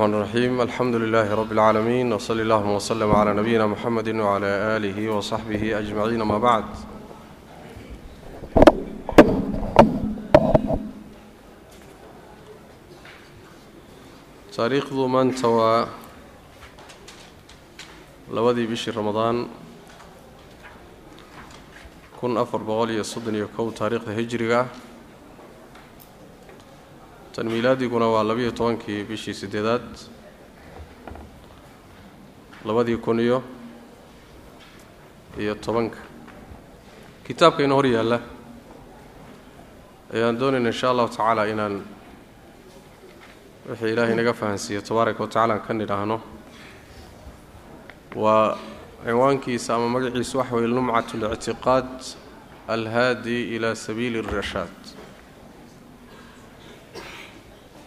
maan الرحيم الحمد لله رب العالمين wsali اللهم وسلم على نبينا محمد وعلى آله وصحبه أجمعين ama بعد taariikhdu maanta waa labadii bishii ramadaan kun afar boqol iyo soddon iyo kow taariikhda hijriga tan milaadiguna waa labiyo tobankii bishii sideedaad labadii kun iyo iyo tobanka. Kitaabka kitaabkayna hor yaalla. Ayaan doonayna insha allahu tacaala inaan wixii ilaahay naga fahansiiye tabaaraka wa tacaala aan ka nidhaahno. Waa ciwaankiisa ama magaciisa waxa weye lumcat اlictiqaad alhaadi ila sabiili اlrashaad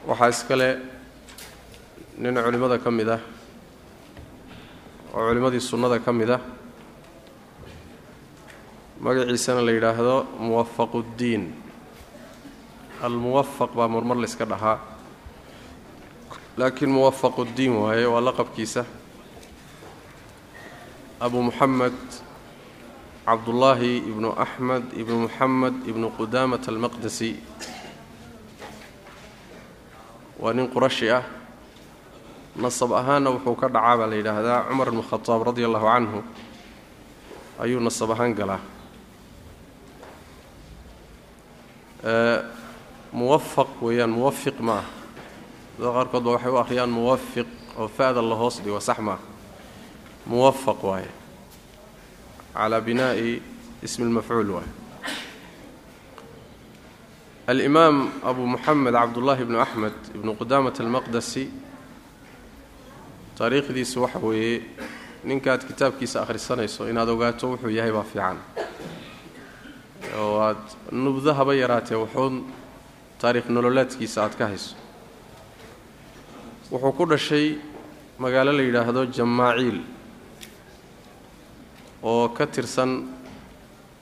waxaa iskale nin culimmada ka mid ah oo culimmadii sunnada ka mid ah magaciisana la yidhaahdo muwafaq اddiin almuwafaq baa marmar layska dhahaa. Laakiin muwafaq اddiin waaye waa laqabkiisa. Abu muxamed cabdullaahi ibnu axmed ibnu muxamed ibnu qudaamat almaqdasi waa nin qurashi ah. Nasab ahaanna wuxuu ka dhacaa baa la yidhaahdaa cumar ibnu khadaab radi allahu canhu ayuu nasab ahaan galaa. Muwafaq weeyaan muwafiq ma ah. Dada qaarkood ba waxay u akhriyaan muwafiq oo fa-da la hoos dhigo sax maaha muwafaq waaye. Calaa binaa'i ismi lmafcuul waaye alimaam abu muxamed cabdullaahi ibnu axmed ibnu qudaamat almaqdasi taariikhdiisu waxa weeye ninkaad kitaabkiisa akhrisanayso inaad ogaato wuxuu yahay baa fiican. Oo aad nubdo haba yaraatee wuxuun taariikh nololeedkiisa aad ka hayso. Wuxuu ku dhashay magaalo la yidhaahdo jamaaciil oo ka tirsan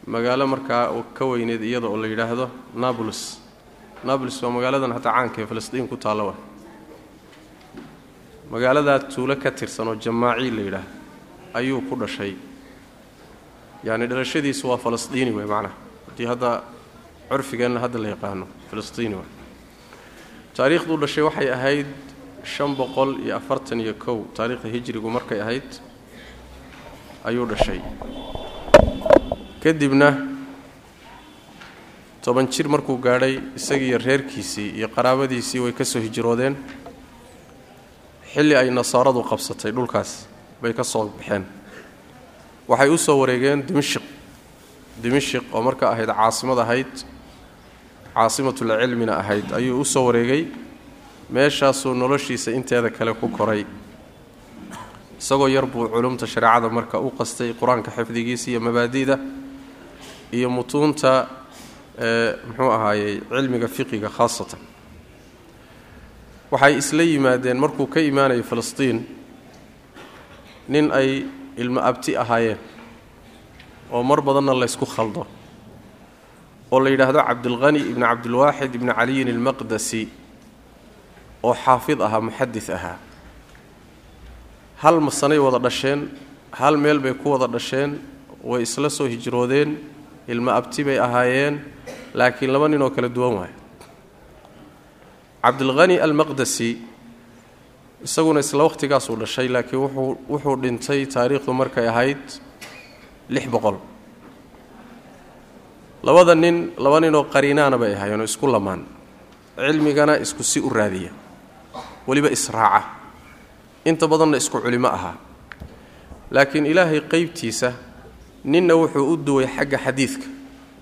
magaalo markaa ka weyneed iyada oo la yidhaahdo nablus. Nablus waa magaaladan hataa caanka ee filistiin ku taalla wa. Magaaladaa tuulo ka tirsan oo jamaaciil la yidhaahdo ayuu ku dhashay. Yacni dhalashadiisu waa falastiini wey macnaha haddii hadda curfigeenna hadda la yaqaano filistiini wey taariikhduu dhashay waxay ahayd shan boqol iyo afartan iyo kow. Taariikhda hijrigu markay ahayd ayuu dhashay kadibna toban jir markuu gaadhay isagiiyo reerkiisii iyo qaraabadiisii way ka soo hijroodeen. Xilli ay nasaaradu qabsatay dhulkaas bay ka soo baxeen. Waxay u soo wareegeen dimishiq dimishiq oo marka ahayd caasimad ahayd caasimatul cilmina ahayd ayuu u soo wareegay. Meeshaasuu noloshiisa inteeda kale ku koray. Isagoo yar buu culumta shareecada marka u qastay qur'aanka xifdigiisa iyo mabaadi'da iyo mutuunta muxuu ahaayey cilmiga fiqiga khaasatan. Waxay isla yimaadeen markuu ka imaanayay filistiin nin ay ilmo abti ahaayeen oo mar badanna laysku khaldo oo la yidhaahdo cabdilqani ibni cabdilwaaxid ibni caliyin almaqdasi oo xaafid ahaa muxadis ahaa. Hal masanay wada dhasheen hal meel bay ku wada dhasheen way isla soo hijroodeen ilmo abti bay ahaayeen laakiin laba ninoo kala duwan waayo. Cabdilqani almaqdasi isaguna isla wakhtigaasuu dhashay laakiin wuxuu wuxuu dhintay taariikhdu markay ahayd lix boqol. Labada nin laba ninoo qariinaana bay ahaayeen oo isku lamaan. Cilmigana isku si u raadiya. Weliba israaca. Inta badanna isku culimo ahaa. Laakiin ilaahay qeybtiisa ninna wuxuu u duway xagga xadiidka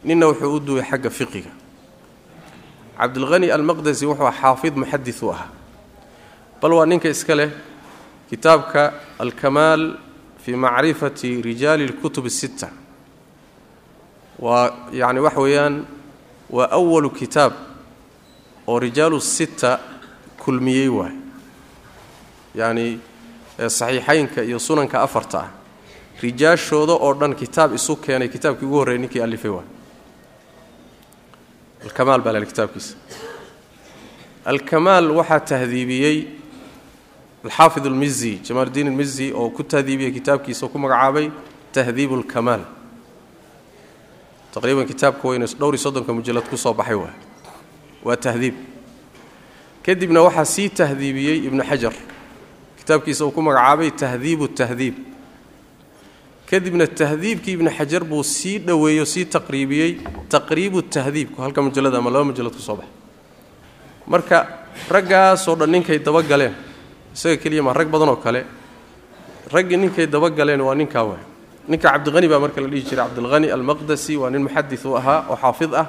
ninna wuxuu u duway xagga fiqiga cabdilqani almaqdasi wuxuu xaafid muxadis u ahaa bal waa ninka iska leh kitaabka alkamaal fii macrifati rijaali اlkutub الsitta waa yacni waxa weeyaan waa awalu kitaab oo rijaalu sitta kulmiyey waay yacni saxiixaynka iyo sunanka afarta ah rijaashooda oo dhan kitaab isu keenay kitaabkii ugu horreeyay ninkii alifay waay alkamaal baa lale kitaabkiisa. Alkamaal waxaa tahdiibiyey alxaafid almizi jamaaluddiin almizi oo ku tahdiibiyey kitaabkiisa ku magacaabay tahdiib alkamaal. Taqriiban kitaabka weyne dhowr iyo soddonka mujallad ku baxay waay waa tahdiib. Kadibna waxaa sii tahdiibiyey ibnu xajar kitaabkiisa uu ku magacaabay tahdiibu tahdiib kadibna tahdiibkii ibnu xajar buu sii dhoweeyo sii taqriibiyey taqriibu tahdiibku halka mujallad ama laba mujallad ku soo baxay. Marka raggaasoo dhan ninkay dabagaleen isaga keliya ma rag badan oo kale raggii ninkay dabagaleen waa ninkaa waay. Ninka cabdiqani baa marka la dhihi jiray cabdilhani almaqdasi waa nin muxadis ahaa oo xaafid ah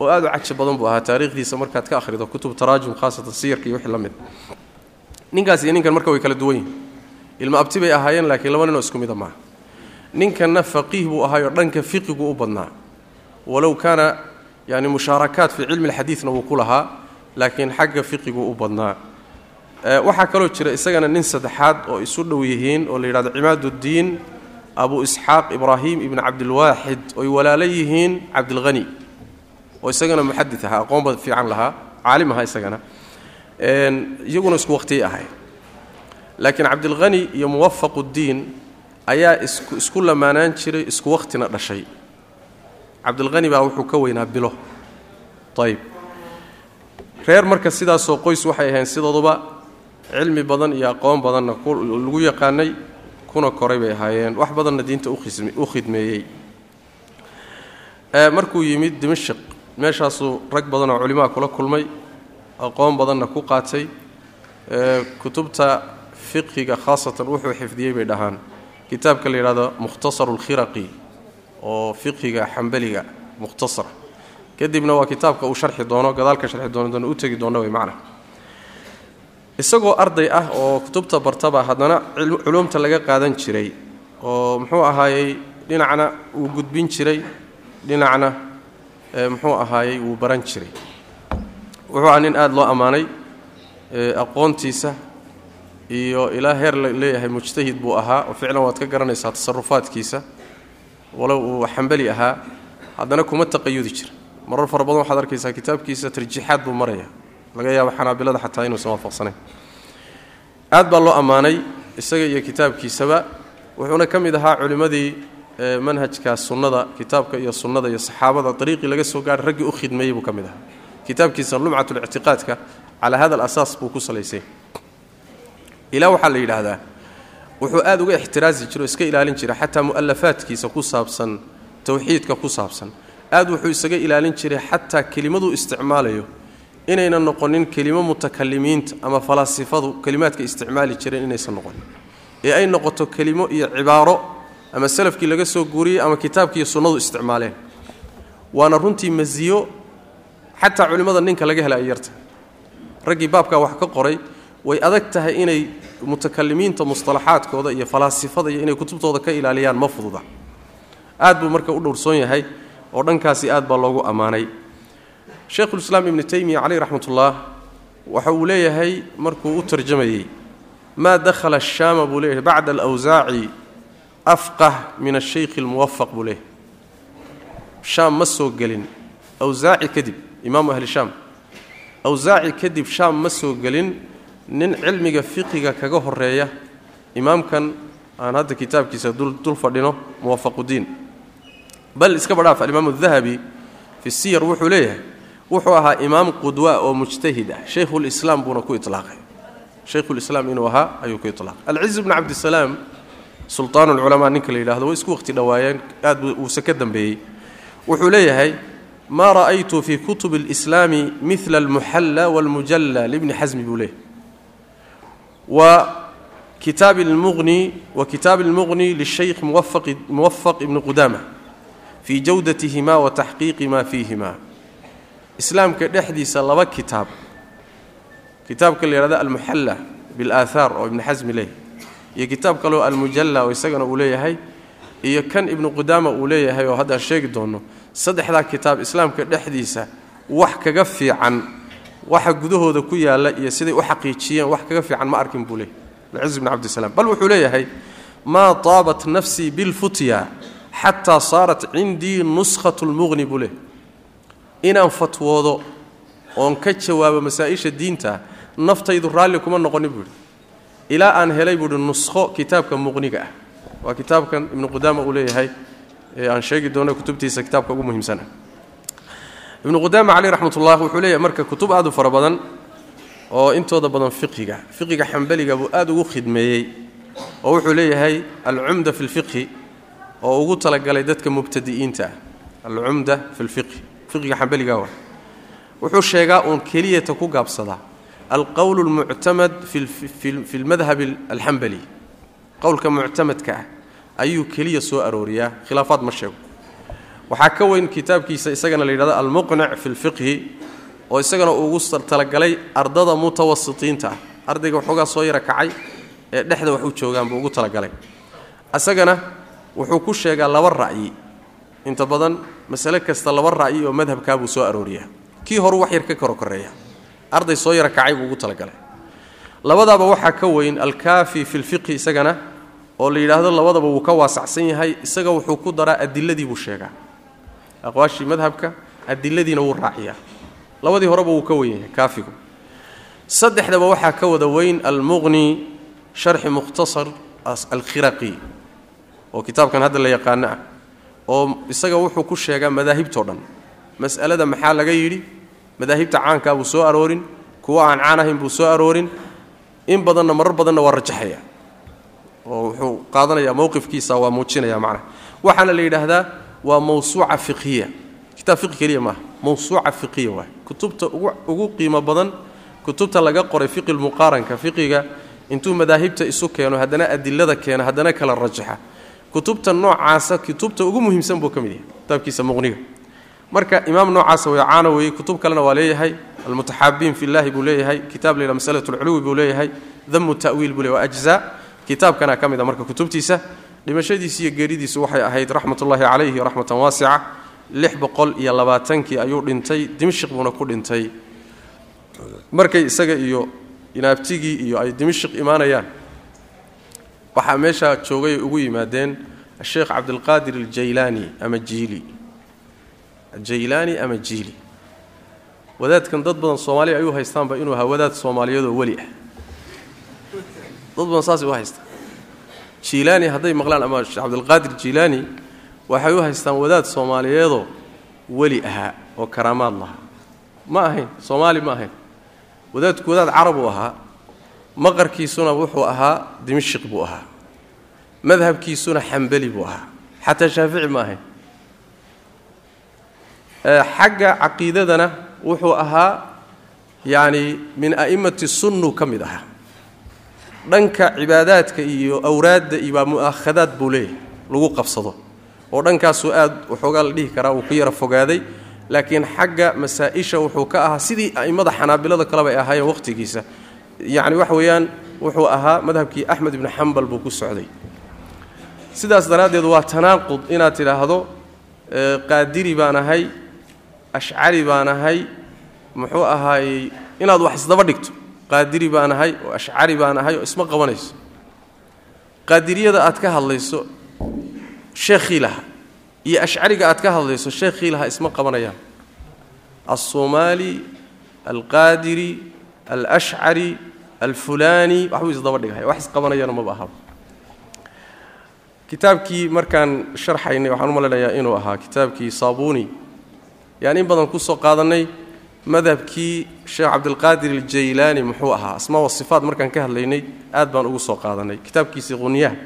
oo aad u caji badan buu ahaa taariikhdiisa markaad ka akhrido kutub taraajum khaasatan siyarka iyo wixii la ninkaas iyo ninkan marka way kala duwan yihiin ilmo abti bay ahaayeen laakiin laba ninoo isku mida maaha ninkanna faqiih buu ahaayoo dhanka fiqigu u badnaa. Walow kaana yani mushaarakaat fii cilmi alxadiidna wuu ku lahaa laakiin xagga fiqigu u badnaa. Waxaa kaloo jira isagana nin saddexaad oo isu dhow yihiin oo la yidhahdo cimaaduddiin abu isxaaq ibraahim ibni cabdilwaaxid oy walaalo yihiin cabdilhani oo isagana muxadid ahaa aqoonba fiican lahaa caalim ahaa isagana. Iyaguna isku waqhtiyay ahay laakiin cabdilhani iyo muwafaquddiin ayaa isku lamaanaan jiray isku waqhtina dhashay. Cabdilhani baa wuxuu ka weynaa bilo. Ayb reer marka sidaasoo qoys waxay ahayn sidooduba cilmi badan iyo aqoon badanna lagu yaqaanay kuna koray bay ahaayeen. Wax badanna diinta u khidmeeyey. Markuu yimid dimashik meeshaasuu rag badan oo culimaa kula kulmay aqoon badanna ku qaatay kutubta fiqhiga khaasatan wuxuu xifdiyey bay dhahaan kitaabka la yidhahdo mukhtasaru alkhiraqi oo fiqhiga xambaliga mukhtasar. Kadibna waa kitaabka uu sharxi doono gadaalka sharxi doono doona u tegi doono way macna. Isagoo arday ah oo kutubta bartaba haddana culumta laga qaadan jiray oo muxuu ahaayey dhinacna wuu gudbin jiray dhinacna muxuu ahaayey wuu baran jiray. Wuxuu aha nin aada loo ammaanay aqoontiisa iyo ilaa heer leeyahay mujtahid buu ahaa oo ficlan waad ka garanaysaa tasarufaadkiisa walow uu xambali ahaa haddana kuma taqayudi jira marar fara badan waxaad arkaysaa kitaabkiisa tarjiixaad buu maraya. Laga yaabo xanaabilada xataa inuusan waafaqsanayn aad baa loo ammaanay isaga iyo kitaabkiisaba. Wuxuuna ka mid ahaa culimmadii manhajka sunnada kitaabka iyo sunnada iyo saxaabada. Dariiqii laga soo gaadhay raggii u khidmeeyey buu ka mid ahaa. Kitaabkiisa lumcatulictiqaadka calaa hada alasaas buu ku salaysay ilaa waxaa la yidhaahdaa wuxuu aad uga ixtiraasi jiro iska ilaalin jira xataa mu'alafaadkiisa ku saabsan towxiidka ku saabsan. Aad wuxuu isaga ilaalin jiray xataa kelimaduu isticmaalayo. Inaynan noqonin kelimo mutakalimiinta ama falaasifadu kelimaadka isticmaali jireen inaysan noqonin. Ee ay noqoto kelimo iyo cibaaro ama salafkii laga soo guuriyey ama kitaabkiiyo sunnadu isticmaaleen. Waana runtii masiyo xataa culimmada ninka laga hela ay yarta. Raggii baabkaa wax ka qoray way adag tahay inay mutakalimiinta mustalaxaadkooda iyo falaasifada iyo inay kutubtooda ka ilaaliyaan ma fududa. Aad buu marka u dhowrsoon yahay oo dhankaasi aad baa loogu ammaanay. Sheikhulislaam ibnu taymiya caleyh raxmatullah waxa uu leeyahay markuu u tarjamayey maa dakhala ashaama buu leeyahay bacda alawsaaci afqah min ashaykhi almuwafaq buu leeyahay. Shaam ma soo gelin. Awsaaci kadib imaamu ahli shaam. Awsaaci kadib shaam ma soo gelin nin cilmiga fiqiga kaga horreeya imaamkan aan hadda kitaabkiisa dul fadhino muwafaquddiin bal iska badhaaf alimaam adahabi fi siyar wuxuu leeyahay wuxuu ahaa imaam qudwa oo mujtahid ah. Shaykhulislaam buuna ku ilaaqay shaykhulislaam inuu ahaa ayuu ku ilaaqay alciz bni cabdisalaam sultaan ulculamaa ninka la yidhahdo way isku waqti dhowaayeen aad uuse ka dambeeyey. Wuxuu leeyahay maa ra'aytu fii kutubi اlislaami mila almuxalla walmujalla libni xasmi buu leeyahay kitaabi lmuqni wa kitaabi almuqni lishaykh muwafaq ibni qudaama fii jawdatihima wa taxqiiqi maa fiihima islaamka dhexdiisa laba kitaab. Kitaabka la yidhahda almuxalla bilaahaar oo ibni xasmi leeyahay iyo kitaab kaleo almujalla oo isagana uu leeyahay iyo kan ibnu qudaama uu leeyahay oo haddaan sheegi doonno saddexdaa kitaab islaamka dhexdiisa wax kaga fiican waxa gudahooda ku yaalla iyo siday u xaqiijiyeen wax kaga fiican ma arkin buu leeyahy alciz bni cabdisalaam bal wuxuu leeyahay maa taabat nafsii bilfutya xataa saarat cindii nuskhatu lmuqni buu leeyahy inaan fatwoodo oon ka jawaabo masaa-isha diinta naftaydu raalli kuma noqonin buu yidhi. Ilaa aan helay buuhi nuskho kitaabka muqniga ah. Waa kitaabkan ibnu qudaama uu leeyahay ee aan sheegi doono kutubtiisa kitaabka ugu muhiimsana ibnu qudaama caleyh raxmatullah wuxuu leeyahay marka kutub aad u fara badan oo intooda badan fiqiga fiqiga xambaliga buu aad ugu khidmeeyey oo wuxuu leeyahay alcumda fi lfiqhi oo ugu talagalay dadka mubtadi'iinta ah alcumda fi lfiqhi fiqiga xambaliga waa. Wuxuu sheegaa uun keliyata ku gaabsadaa alqowl lmuctamad fi lmadhab alxambali qowlka muctamadka ah ayuu keliya soo arooriyaa khilaafaad ma sheego waxaa ka weyn kitaabkiisa isagana la yidhahdo almuqnic fi lfiqhi oo isagana ugu talagalay ardada mutawasitiinta. Ah ardayga waxoogaa soo yara kacay ee dhexda wax u joogaan buu ugu talagalay. Isagana wuxuu ku sheegaa laba ra'yi. Inta badan masale kasta laba ra'yi oo madhabkaa buu soo arooriyaa. Kii horu wax yar ka koro koreeya arday soo yara kacay buu ugu talagalay. Labadaaba waxaa ka weyn alkaafi fi lfiqhi isagana oo la yidhaahdo labadaba wuu ka waasacsan yahay isaga wuxuu ku daraa adiladii buu sheegaa aqwaashii madhabka adiladiina wuu raaciyaa. Labadii horeba wuu ka weyn yahay kaafigu. Saddexdaba waxaa ka wada weyn almuqni sharxi mukhtasar alkhiraqi oo kitaabkan hadda la yaqaano ah oo isaga wuxuu ku sheegaa madaahibtao dhan. Mas'alada maxaa laga yidhi? Madaahibta caankaa buu soo aroorin kuwa aan caan ahayn buu soo aroorin. In badanna marar badanna waa rajaxaya. Oo wuxuu qaadanayaa mowqifkiisa waa muujinaya macnaha waxaana la yidhaahdaa waa mawsuuca fiqhiya. Kitaab fiqhi keliya maaha. Mawsuuca fiqhiya waay kutubta ugu qiimo badan kutubta laga qoray fiqi lmuqaaranka fiqiga intuu madaahibta isu keeno haddana adilada keeno haddana kala rajaxa. Kutubta noocaasa kutubta ugu muhiimsan buu ka mid yahay kitaabkiisa muqniga. Marka imaam noocaasa way caana weeyey kutub kalena waa leeyahay almutaxaabiin fi llahi buu leeyahay kitaab layidhaha masalat lculuwi buu leeyahay damu ta'wiil buu leeyahay waa ajzaa. Kitaabkana ka mid a marka kutubtiisa dhimashadiisi iyo geeridiisu waxay ahayd raxmatullaahi calayhi raxmatan waasica. Lix boqol iyo labaatankii ayuu dhintay dimashik buuna ku dhintay. Markay isaga iyo inaabtigii iyo ay dimashik imaanayaan waxaa meeshaa joogay ay ugu yimaadeen asheekh cabdilqaadir aljaylaani ama jiili. Jaylaani ama jiili. Wadaadkan dad badan soomaaliya ay u haystaanba inuu ahaa wadaad soomaaliyeedoo weli ah. Dad badan saasay u haystaan jiilaani hadday maqlaan ama cabdilqaadir jiilaani waxay u haystaan wadaad soomaaliyeedoo weli ahaa oo karaamaad lahaa. Ma ahayn soomaali ma ahayn. Wadaadku wadaad carab uu ahaa maqarkiisuna wuxuu ahaa dimashik buu ahaa. Madhabkiisuna xambali buu ahaa. Xataa shaafici ma ahayn. Xagga caqiidadana wuxuu ahaa yacni min a'immati sunnu ka mid ahaa dhanka cibaadaadka iyo awraadda iyo baa mu'aakhadaad buu leeyahay lagu qabsado. Oo dhankaasuu aad waxoogaa la dhihi karaa uu ku yara fogaaday laakiin xagga masaa-isha wuxuu ka ahaa sidii a'immada xanaabilada kaleba ay ahaayeen wakhtigiisa yacni waxa weeyaan wuxuu ahaa madhabkii axmed ibnu xambal buu ku socday. Sidaas daraaddeed waa tanaaqud inaad tidhaahdo qaadiri baan ahay ashcari baan ahay muxuu ahaayey inaad wax isdaba dhigto qaadiri baan ahay oo ashcari baan ahay oo isma qabanayso. Qaadiriyada aad ka hadlayso sheekhii laha iyo ashcariga aad ka hadlayso sheekhii laha isma qabanayaan. Alsoomaali alqaadiri alashcari alfulaani waxbuu isdaba dhighay wax isqabanayana maba ahaba kitaabkii markaan sharxaynay waxaan u inuu ahaa kitaabkii saabuni. Yaan in badan ku soo qaadannay madhabkii sheekh cabdilqaadir aljaylaani muxuu ahaa. Asmaa sifaat markaan ka hadlaynay aad baan ugu soo qaadannay kitaabkiisii qunyaha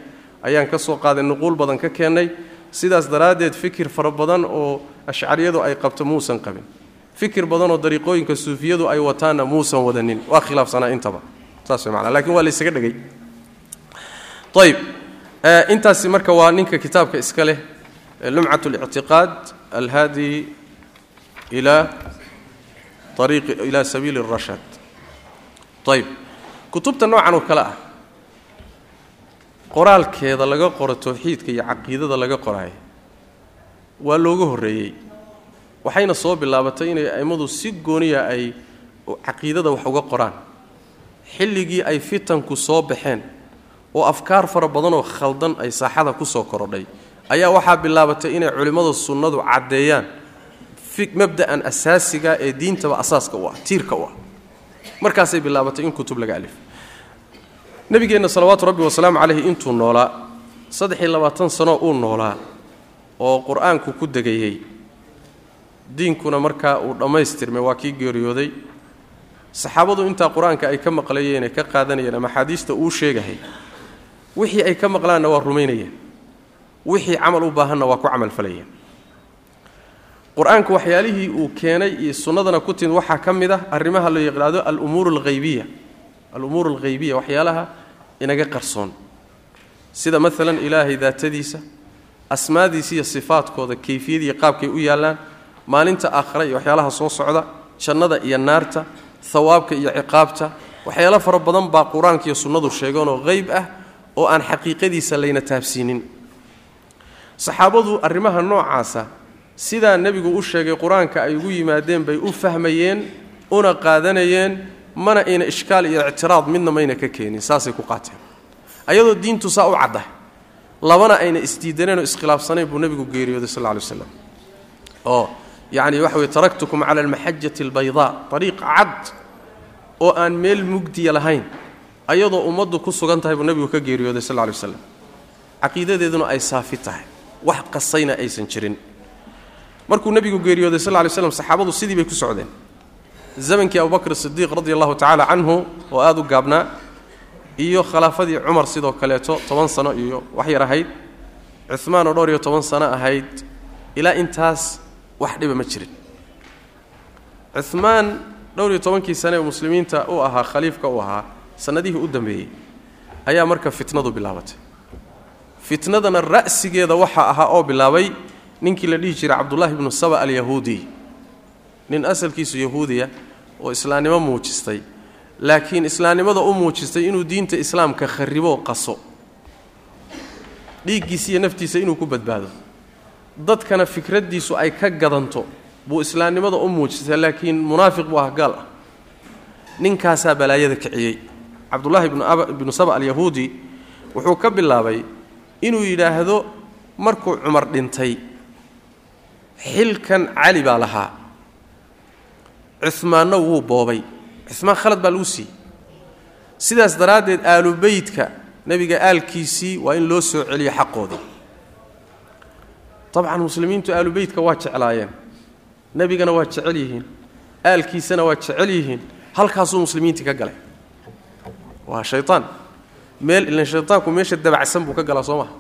ayaan ka soo qaaday nuquul badan ka keennay sidaas daraaddeed fikir fara badan oo ashcariyadu ay qabto muusan qabin. Fikir badan oo dariiqooyinka suufiyadu ay wataanna muusan wadanin. Waa khilaafsanaa intaba. Saas way macnaa. Waa la ysaga dhegay ayb intaasi marka waa ninka kitaabka iska leh lumcat اlictiqaad alhaadi ila ariiqi ila sabiili الrashaad ayb kutubta noocan oo kale ah qoraalkeeda laga qoro towxiidka iyo caqiidada laga qoraayo waa looga horreeyey. waxayna soo bilaabatay inay a'immadu si gooniya ay caqiidada wax uga qoraan. xilligii ay fitanku soo baxeen oo afkaar fara badanoo khaldan ay saaxada ku soo korodhay ayaa waxaa bilaabatay inay culimmada sunnadu caddeeyaan mabda'an asaasiga ee diintaba asaaska u ah tiirka u ah markaasay bilaabatay in kutub laga alifo nebigeenna salawaatu rabbi wasalaamu caleyhi intuu noolaa saddex iyo labaatan sanoo uu noolaa oo qur'aanku ku degayey diinkuna markaa uu dhammaystirmay waa kii geeriyooday. Saxaabadu intaa qur'aanka ay ka maqlayeen ee ka qaadanayeen ama axaadiista uu sheegahay wixii ay ka maqlaanna waa rumaynayeen. Wixii camal u baahanna waa ku camalfalayeen qur'aanku waxyaalihii uu keenay iyo sunnadana ku timid waxaa ka mid ah arrimaha la yaqhaado alumuur alhaybiya alumuur alghaybiya waxyaalaha inaga qarsoon. Sida maalan ilaahay daatadiisa asmaadiisa iyo sifaadkooda kayfiyadiiyo qaabkay u yaallaan maalinta aakhira iyo waxyaalaha soo socda jannada iyo naarta hawaabka iyo ciqaabta. Waxyaalo fara badan baa qur'aanka iyo sunnadu sheegeenoo hayb ah oo aan xaqiiqadiisa layna taabsiinin. Saxaabadu arrimaha noocaasa sidaa nebigu u sheegay qur'aanka ay ugu yimaadeen bay u fahmayeen una qaadanayeen mana ayna ishkaal iyo ictiraad midna mayna ka keenin saasay ku qaateen. Ayadoo diintu saa u cadda labana ayna isdiidaneen oo iskhilaafsanayn buu nebigu geeriyooday sal lla lay slam oo yacni waxa weye taraktukum cala almaxajati albaydaa ariiq cad oo aan meel mugdiya lahayn ayadoo ummaddu ku sugan tahay buu nebigu ka geeriyooday sal lla lay waslam caqiidadeeduna ay saafi tahay wax qasayna aysan jirin markuu nebigu geeriyooday sal lay slam saxaabadu sidii bay ku socdeen. Zamankii abubakr sidiiq radi allahu tacaala canhu oo aada u gaabnaa iyo khilaafadii cumar sidoo kaleeto toban sano iyo wax yar ahayd cumaan oo dhowr iyo toban sano ahayd ilaa intaas wax dhiba ma jirin. Cumaan dhowr iyo tobankii sane ee muslimiinta u ahaa khaliifka u ahaa sannadihii u dambeeyey ayaa marka fitnadu bilaabatay. Fitnadana ra'sigeeda waxaa ahaa oo bilaabay ninkii la dhihi jiray cabdullaahi ibnu saba alyahuudi nin asalkiisu yahuudiya oo islaamnimo muujistay. Laakiin islaamnimada u muujistay inuu diinta islaamka khariboo qaso. Dhiiggiisa iyo naftiisa inuu ku badbaado. Dadkana fikraddiisu ay ka gadanto buu islaamnimada u muujistay laakiin munaafiq buu ah gaal ah. Ninkaasaa balaayada kiciyey. Cabdullaahi ibnu saba alyahuudi wuxuu ka bilaabay inuu yidhaahdo markuu cumar dhintay xilkan cali baa lahaa. Cumaanna wuu boobay. Cumaan khalad baa lagu siiyey. Sidaas daraaddeed aalubeydka nebiga aalkiisii waa in loo soo celiyo xaqooda dabcan muslimiintu aalubeydka waa jeclaayeen. Nebigana waa jecel yihiin. Aalkiisana waa jecel yihiin. Halkaasuu muslimiintii ka galay. Waa shayaan meel ilan shaytaanku meesha dabacsan buu ka galaa soo maha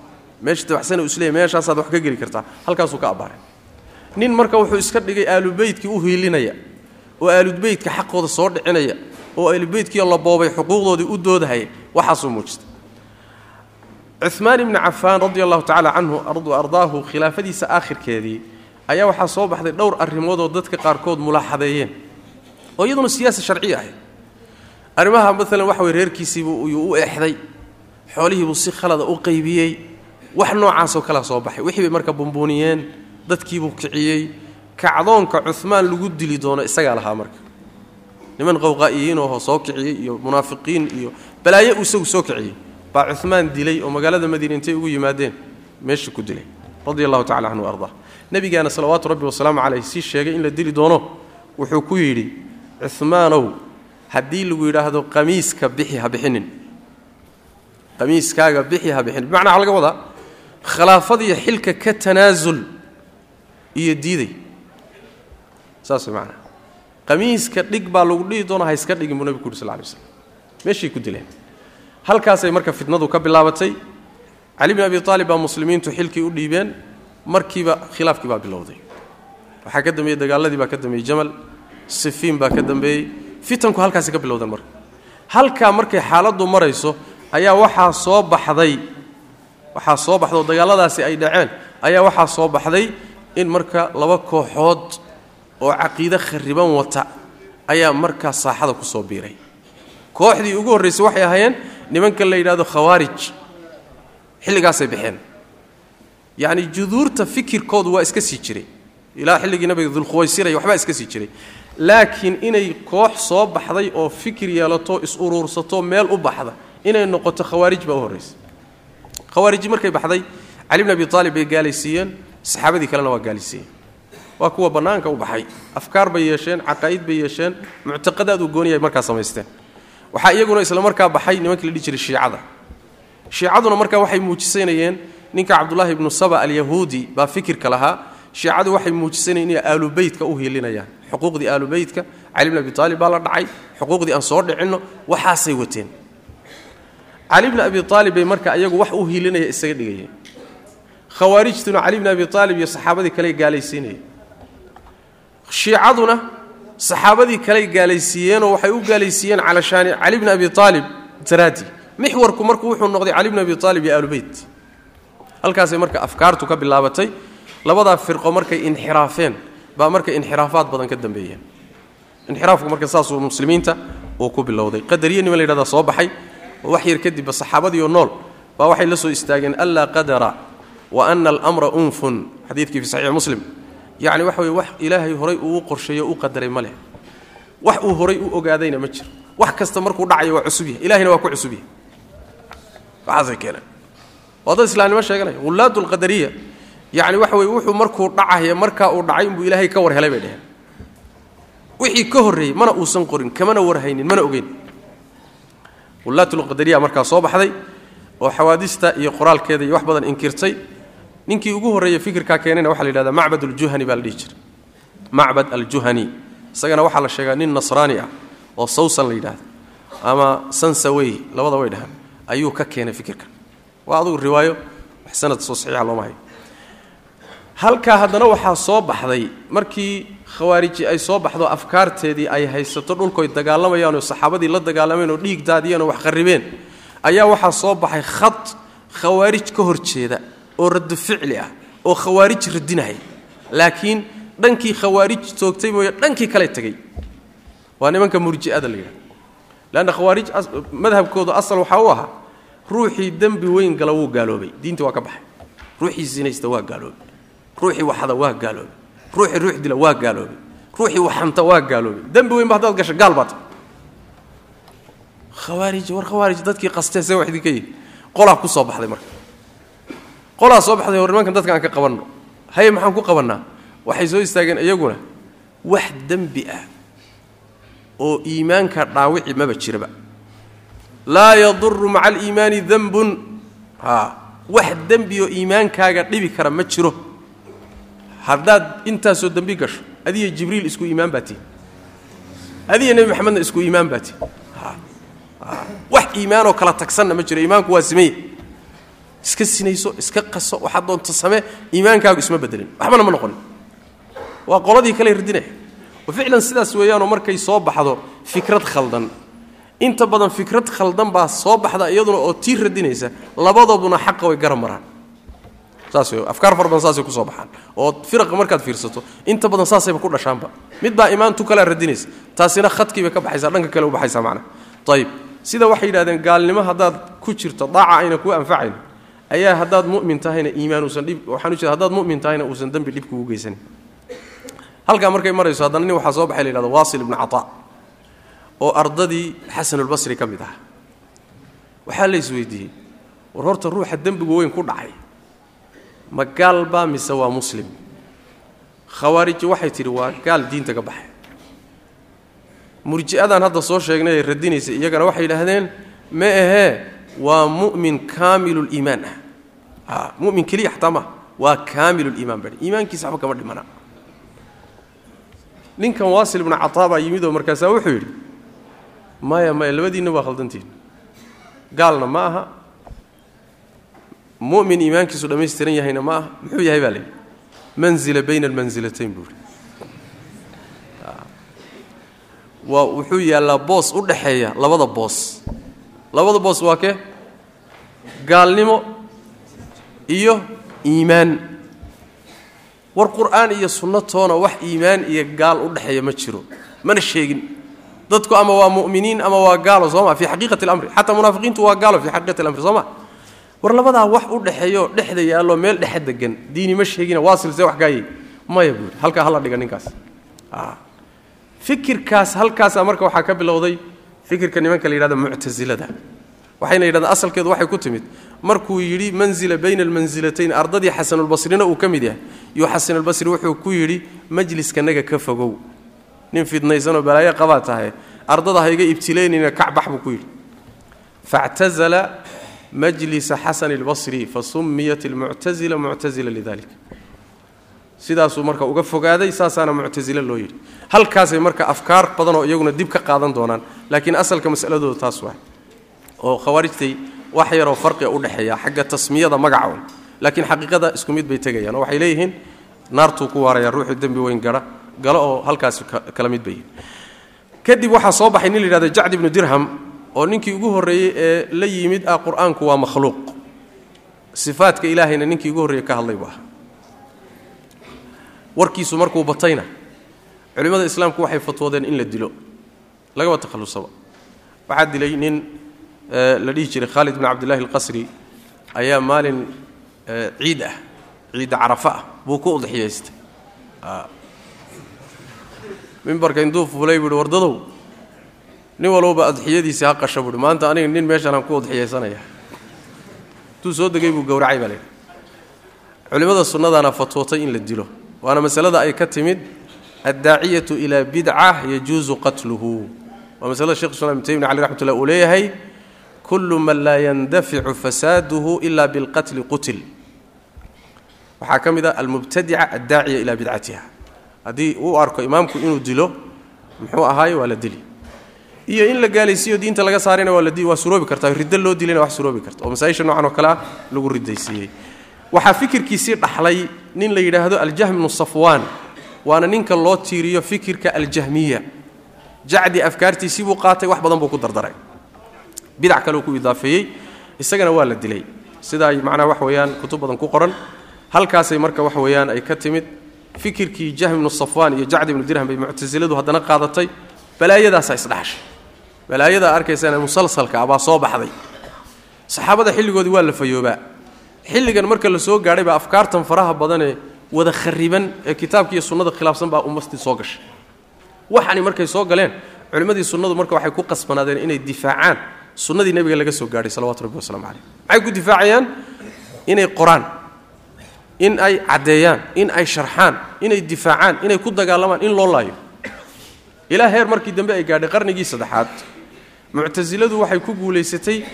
meesha dabacsan uu isleeyahy meeshaasaad wax ka geli kartaa. Halkaasuu ka abbaaray nin marka wuxuu iska dhigay aalubeydkii u hiilinaya oo aalubeydka xaqooda soo dhicinaya oo aalubeydkiio la boobay xuquuqdoodii u doodahaya waxaasuu muujistay. Cumaan ibni cafaan radi allahu tacaala canhu ardaahu khilaafadiisa aakhirkeedii ayaa waxaa soo baxday dhowr arrimoodoo dadka qaarkood mulaaxadeeyeen oo iyaduna siyaasa sharciya ahayd arrimaha maalan waxa weye reerkiisiibuu yuu u eexday xoolihiibuu si khalada u qaybiyey wax noocaasoo kalea soo baxay. Wixii bay marka bumbuuniyeen dadkiibuu kiciyey. Kacdoonka cumaan lagu dili doono isagaa lahaa marka. Niman qowqaa'iyiin oo soo kiciyey iyo munaafiqiin iyo balaayo uu isagu soo kiciyey. Baa cumaan dilay oo magaalada madiina intay ugu yimaadeen meesha ku dilay radi allahu tacala canhu ardaa. Nebigaana salawaatu rabbi wasalaamu caleyh sii sheegay in la dili doono. Wuxuu ku yidhi cumaanow haddii lagu yidhaahdo qamiiska bixi ha bixinin. Qamiiskaaga bixi ha bixinin. Bimacnaa waxa laga wadaa khilaafadiiyo xilka ka tanaasul iyo diiday. Saas way macnaa. Qamiiska dhig baa lagu dhihi doona ha iska dhigin buu nebigu ku yuri sal ly slam meeshay ku dileen. Halkaasay marka fitnadu ka bilaabatay cali bn abi aalib baa muslimiintu xilkii u dhiibeen markiiba khilaafkii baa bilowday. Waxaa ka dambeeyey dagaaladii baa ka dambeeyey jamal sifiin baa ka dambeeyey fitanku halkaasi ka bilowdeen marka. Halkaa markay xaaladdu marayso ayaa waxaa soo baxday waxaa soo baxdaoo dagaalladaasi ay dhaceen ayaa waxaa soo baxday in marka laba kooxood oo caqiide khariban wata ayaa markaa saaxada ku soo biiray. Kooxdii ugu horraysay waxay ahaayeen nimanka la yidhahdo khawaarij xilligaasay baxeen yacni juduurta fikirkoodu waa iska sii jiray. Ilaa xilligii nabiga dulkhuwaysiraya waxbaa iska sii jiray. Laakiin inay koox soo baxday oo fikir yeelato is-uruursato meel u baxda inay noqoto khawaarij baa u horraysay khawaariji markay baxday cali bn abi aalib bay gaalaysiiyeen saxaabadii kalena waa gaalaysiiyeen waa kuwa bannaanka u baxay. Afkaar bay yeesheen caqaa'id bay yeesheen muctaqadaad uu gooniyay markaa samaysteen. Waxaa iyaguna isla markaa baxay nimankii la dhihi jiray shiicada. Shiicaduna markaa waxay muujisanayeen ninka cabdulaahi ibnu saba alyahuudi baa fikirka lahaa. Shiicadu waxay muujisanayeen inay aalubeytka u hiilinayaan xuquuqdii aalubeytka cali bn abi aalib baa la dhacay. Xuquuqdii aan soo dhicinno waxaasay wateen. Cali bni abi aalib bay marka iyagu wax u hiilinaya isaga dhigayeen khawaarijtuna cali bni abi aalib iyo saxaabadii kale gaalaysiinayeen. Shiicaduna saxaabadii kaley gaalaysiiyeenoo waxay u gaalaysiiyeen calashaani cali bni abi aalib daraadi mixwarku marku wuxuu noqday cali bni abi aalib iyo aalubeyt halkaasay marka afkaartu ka bilaabatay labadaa firqo markay inxiraafeen baa marka inxiraafaad badan ka dambeeyeen. Inxiraafku marka saasuu muslimiinta uu ku bilowday. Qadariye niman la yidhahdaa soo baxay oo wax yar kadibba saxaabadiioo nool baa waxay la soo istaageen anlaa qadara wa ana almra unfun. Xadiidkii fi saxiix muslim. Yacni waxa weye wax ilaahay horay uu qorsheeyo u qadaray ma leh. Wax uu horay u ogaadayna ma jiro. Wax kasta markuu dhacayo waa cusub yahay. Ilahina waa ku cusub yahay. Waxaasay keeneen. Waa dad islaamnimo sheeganaya. Hullaatu lqadariya yacni waxa weye wuxuu markuu dhacaya markaa uu dhacay inbuu ilaahay ka war helay bay dheheen wixii ka horreeyey mana uusan qorin kamana warhaynin mana ogeyn. Hullaatulqadariya markaa soo baxday oo xawaadista iyo qoraalkeeda iyo wax badan inkirtay ninkii ugu horreeya fikirkaa keenayna waxa la yidhahdaa macbad aljuhani baa la dhihi jiray. Macbad aljuhani. Isagana waxaa la sheegaa nin nasraani ah oo sawsan la yidhaahdo ama sansawey labada way dhahaan ayuu ka keenay fikirkan waa adugu riwaayo wax sanad soo saxiixa looma hayo halkaa haddana waxaa soo baxday markii khawaariji ay soo baxdo afkaarteedii ay haysato dhulkoy dagaalamayaan oo saxaabadii la dagaalameen oo dhiig daadiyeen oo wax qarribeen ayaa waxaa soo baxay khad khawaarij ka hor jeeda oo raddu ficli ah oo khawaarij radinaya laakiin dhankii khawaarij toogtay mooye dhankii kale tegey waa nimanka murji'ada la yidhahda leanna khawaarij madhabkooda asal waxaa u ahaa ruuxii dembi weyn gala wuu gaaloobay. Diinta waa ka baxay. Ruuxii sinaysta waa gaaloobay. Ruuxii waxada waa gaaloobay. Ruuxii ruux dila waa gaaloobay. Ruuxii waxanta waa gaaloobay. Dembi weynba haddaad gasho gaal baata khawaarij war khawaarij dadkii qastee see idinka yihi qolaa ku soo baxday marka qolaa soo baxday hor nimankan dadka aan ka qabanno. Haye maxaan ku qabannaa waxay soo istaageen iyaguna wax dembi ah oo iimaanka dhaawici maba jiraba. Laa yaduru maca aliimaani dembun a wax dembi oo iimaankaaga dhibi kara ma jiro. Haddaad intaasoo dembi gasho adiyo jibriil isku iimaan baa tihi adiyo nebi maxamedna isku iimaan baa tihi wax iimaanoo kala tagsanna ma jiro. Iimaanku waa simeye iska sinayso iska qaso waxaad doonto samee iimaankaagu isma bedelin waxbana ma noqonin. Waa qoladii kale radinaya ficlan sidaas weeyaanoo markay soo baxdo fikrad khaldan. Inta badan fikrad khaldan baa soo baxda iyaduna oo tii radinaysa labadooduna xaqa way garab maraan. Saas afkaar fara badan saasay ku soo baxaan. Oo firaqa markaad fiirsato inta badan saasayba ku dhashaanba. Mid baa imaantu kalea radinaysa taasina khadkii bay ka baxaysaa dhanka kale u baxaysaa macnaha ayib sida waxay yidhahdeen gaalnimo haddaad ku jirto daaca ayna kuu anfacayn ayaa haddaad mu'min tahayna iimaan uusan dhib waxaan u jeeda haddaad mu'min tahayna uusan dembi dhib kugu geysanin. Halkaa markay marayso haddana nin waxaa soo baxay la yhahdo waasil ibnu cataa oo ardadii xasanulbasri ka mid ah. Waxaa la isweydiiyey war horta ruuxa dembigu weyn ku dhacay. Ma gaal baa mise waa muslim? Khawaariji waxay tidhi waa gaal diinta ka baxay. Murji'adaan hadda soo sheegnay ee radinaysa iyagana waxay yidhaahdeen ma ahee waa mu'min kaamiluliimaan ah mumin keliya xataa maaha waa kaamiluliimaan ba iimaankiisa waxba kama dhimana. Ninkan waasil ibnu cataa baa yimid oo markaasaa wuxuu yidhi maya maya labadiinna waa khaldantiin gaalna ma aha. Mu'min iimaankiisu dhammaystiran yahayna ma aha. Muxuu yahay baa la yidhi manzila bayna almansilatayn buu yidhi. Waa wuxuu yaallaa boos u dhaxeeya labada boos. Labada boos waa kee? Gaalnimo iyo iimaan. War qur'aan iyo sunno toona wax iimaan iyo gaal u dhexeeya ma jiro. Mana sheegin. Dadku ama waa mu'miniin ama waa gaalo soo ma? Fii xaqiiqati alamri. Xataa munaafiqiintu waa gaalo fii xaqiiqati alamri soo ma? War labadaa wax u dhexeeyo dhexda yaallo meel dhexe degan diini ma sheegina waasilsee wax gaayay. Maya buuri halkaa hala dhiga ninkaas. Fikirkaas halkaasaa marka waxaa ka bilowday fikirka nimanka la yidhahda muctasilada waxayna yidhahdeen asalkeedu waxay ku timid markuu yidhi manzila bayna almansilatayn ardadii xasanulbasrina uu ka mid yahay. Yuu xasanulbasri wuxuu ku yidhi majliskanaga ka fogow. Nin fidnaysanoo balaayo qabaa tahay ardada ha iga ibtilaynayna kacbax buu ku yidhi. Factazala majlisa xasani اlbasri fasumiyat almuctazila muctazila lidalik. Sidaasuu marka uga fogaaday saasaana muctasile loo yidhi. Halkaasay marka afkaar badan oo iyaguna dib ka qaadan doonaan laakiin asalka masaladooda taas waa oo khawaarijtay wax yaroo farqiga u dhexeeya xagga tasmiyada magaca laakiin xaqiiqada isku mid bay tegayaan oo waxay leeyihiin naartuu ku waaraya ruuxu dembi weyn gara galo oo halkaasi kala mid bay. Kadib waxaa soo baxay nin la yidhahdo jacd ibnu dirham oo ninkii ugu horreeyey ee la yimid ah qur'aanku waa makhluuq. Sifaadka ilaahayna ninkii ugu horreeyey ka hadlay buu ahaa warkiisu markuu batayna culimmada islaamku waxay fatwoodeen in la dilo. Lagaba takhallusaba waxaa dilay nin la dhihi jiray khaalid bin cabdillahi alqasri ayaa maalin ciid ah ciidda carafa ah buu ku udxiyaystay mimbarka intuu fuulay buuhi wardadow nin walbaba adxiyadiisii ha qasha buuhi maanta aniga nin meeshanaan ku udxiyaysanaya intuu soo degay buu gowracay baa leehi culimmada sunnadaana fatwootay in la dilo waana masalada ay ka timid addaaciyatu ilaa bidca yajuusu qatluhu. Waa masalada shekh islam ibn taymiya cali raxmat ullah uu leeyahay kullu man laa yandaficu fasaaduhu ila bilqatli qutil. Waxaa ka mid ah almubtadica addaaciya ilaa bidcatiha. Haddii uu arko imaamku inuu dilo muxuu ahaaye waa la dili. Iyo in la gaalaysiiyo diinta laga saarayna waa waa suroobi karta riddo loo dilayna wax suroobi karta. Oo masaaisha noocan oo kale ah lagu ridaysiiyey waxaa fikirkiisii dhaxlay nin la yidhaahdo aljahm bnu safwaan waana ninka loo tiiriyo fikirka aljahmiya. Jacdi afkaartiisii buu qaatay wax badan buu ku dardaray bidac kaleu ku idaafeeyey isagana waa la dilay. Sida ay macnaha wax weeyaan kutub badan ku qoran. Halkaasay marka wax weeyaan ay ka timid fikirkii jahm ibnu safwaan iyo jacdi ibnu dirham bay muctasiladu haddana qaadatay. Balaayadaasaa isdhaxshay balaayadaa arkaysaan musalsalka abaa soo baxday. Saxaabada xilligoodii waa la fayoobaa. Xilligan marka la gaadhay baa afkaartan faraha badanee wada khariban ee kitaabka iyo sunnada khilaafsan baa ummastii soo gashay. Waxani markay soo galeen culimmadii sunnadu marka waxay ku qasbanaadeen inay difaacaan sunnadii nebiga laga soo gaadhay salawatu rabbi waslamu caleyh maxay ku difaacayaan? Inay qoraan in ay caddeeyaan in ay sharxaan inay difaacaan inay ku dagaalamaan in loo laayo. Ilaa heer markii dambe ay gaadhay qarnigii saddexaad. Muctasiladu waxay ku guulaysatay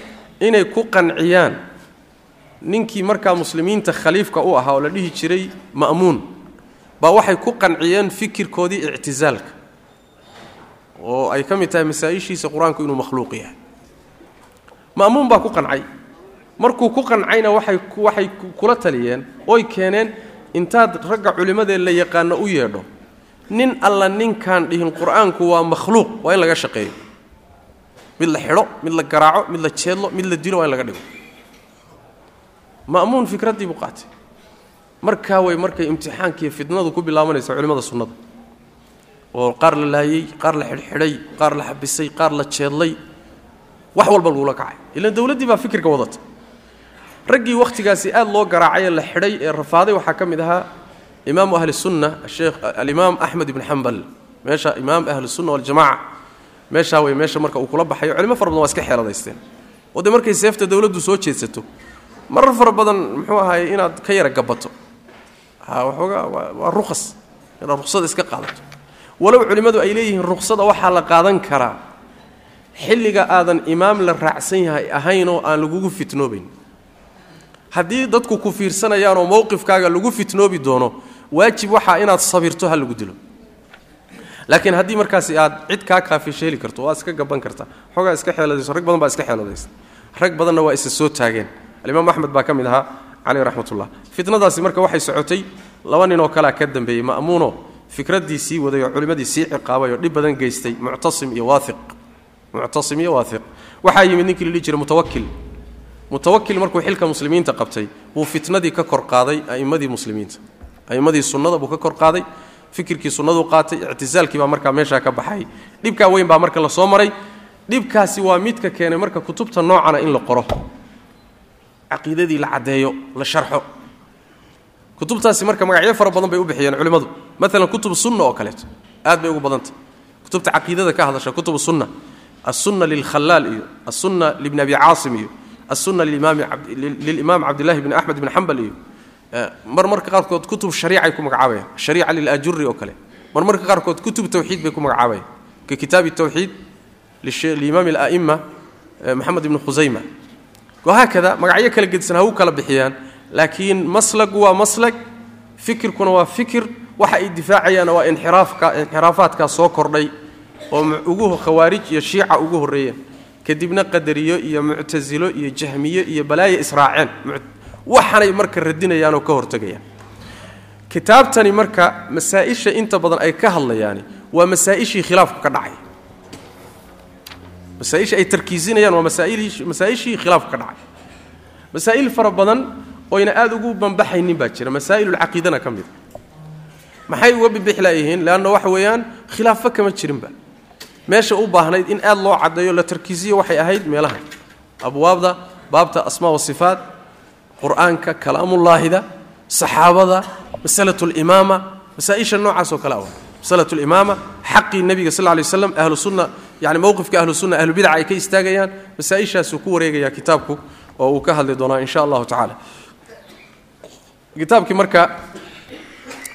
inay ku qanciyaan ninkii markaa muslimiinta khaliifka u ahaa oo la dhihi jiray ma'muun. Baa waxay ku qanciyeen fikirkoodii ictisaalka oo ay ka mid tahay masaa-ishiisa qur'aanku inuu makhluuq yahay ma'muun baa ku qancay. Markuu ku qancayna waxay waxay kula taliyeen oy keeneen intaad ragga culimmadee la yaqaano u yeedho. Nin alla ninkaan dhihin qur'aanku waa makhluuq waa in laga shaqeeyo. Mid la xidho mid la garaaco mid la jeedlo mid la dilo waa in laga dhigo. Ma'muun fikraddii buu qaatay. Markaa way markay imtixaankiiyo fitnadu ku bilaabanaysa culimmada sunnada. Oo qaar la laayey qaar la xidhxidhay qaar la xabisay qaar la jeedlay wax walba lagula kacay. Ilaan dowladdii baa fikirka wadata raggii wakhtigaasi aad loo garaacay ee la xidhay ee rafaaday waxaa ka mid ahaa imaamu ahli sunna sheekh alimaam axmed ibn xambal meesha imaam ahli sunna waljamaca meeshaa wey meesha marka uu kula baxayo culimo fara badan waa iska xeeladaysteen. Oo markay seefta dowladdu soo jeedsato marar fara badan muxuu ahaye inaad ka yara gabato. Waxoogaa waa ruqas. Inaad ruqsada iska qaadato. Walow culimmadu ay leeyihiin ruqsada waxaa la qaadan karaa xilliga aadan imaam la raacsan yahay ahaynoo aan lagugu fitnoobayn haddii dadku ku fiirsanayaanoo mowqifkaaga lagu fitnoobi doono waajib waxaa inaad sabirto ha lagu dilo. Laakiin haddii markaasi aad cid kaa kaafisha heli karto waad iska gaban kartaa xoogaa iska xeeladayso rag badan baa iska xeeladaysa. Rag badanna waa isa soo taageen. Alimaam axmed baa ka mid ahaa caleyh raxmatullah. Fitnadaasi marka waxay socotay laba ninoo kalea ka dambeeyey ma'muuno fikraddii sii waday oo culimmadii sii ciqaabay oo dhib badan geystay muctasim iyo waaiq muctasim iyo waaiq waxaa yimid ninkii dhihi jiray mutawakil mutawakil markuu xilka muslimiinta qabtay buu fitnadii ka kor qaaday a'immadii muslimiinta. A'immadii sunnada buu ka kor qaaday fikirkii sunnaduu qaatay ictisaalkii baa markaa meeshaa ka baxay. Dhibkaa weyn baa marka la soo maray. Dhibkaasi waa midka keenay marka kutubta noocana in la qoro. Caqiidadii la caddeeyo la sharxo. Kutubtaasi marka magacyo fara badan bay u bixiyeen culimmadu. Maalan kutub sunna oo kaleeto aad bay ugu badantah kutubta caqiidada ka hadasha kutub sunna asunna lilkhalaal iyo asunna libni abi caasim iyo asunna lilimaam cabdillahi bni axmed bni xambal iyo marmarka qaarkood kutub shariicay ku magacaabayan shariica liljuri oo kale marmarka qaarkood kutub tawxiid bay ku magacaabayan ka kitaabi tawxiid liimaam alaima maxamed ibni khusayma wahaakada magacyo kala gedisan ha u kala bixiyaan laakiin maslagu waa maslag fikirkuna waa fikir waxa ay difaacayaana waa inxiraafaadkaa soo kordhay oo khawaarij iyo shiica ugu horreeyeen kadibna qadariyo iyo muctasilo iyo jahmiyo iyo balaayo israaceen. Waxaanay marka radinayaan oo ka hortegayaan kitaabtani marka masaa-isha inta badan ay ka hadlayaani waa masaa-ishii khilaafku ka dhacay. Masaaisha ay tarkiisinayaan waa masaa-ishii khilaafku ka dhacay. Masaa'il fara badan oyna aada ugu banbaxaynin baa jira masaa'ilulcaqiidana ka mida maxay uga bibixi laayihiin leanna waxa weeyaan khilaafo kama jirinba meesha u baahnayd in aad loo caddeeyo la tarkiisiyo waxay ahayd meelahan. Abwaabda baabta asmaa wa sifaat qur'aanka kalaamullaahida saxaabada masalatu limaama masaa-isha noocaas oo kale masalatu limaama xaqii nebiga sal lay waslam ahlu sunna yani mowqifka ahlu sunna ahlubidaca ay ka istaagayaan masaa-ishaasuu ku wareegaya kitaabku oo uu ka hadli doonaa insha allahu tacaala. Kitaabkii marka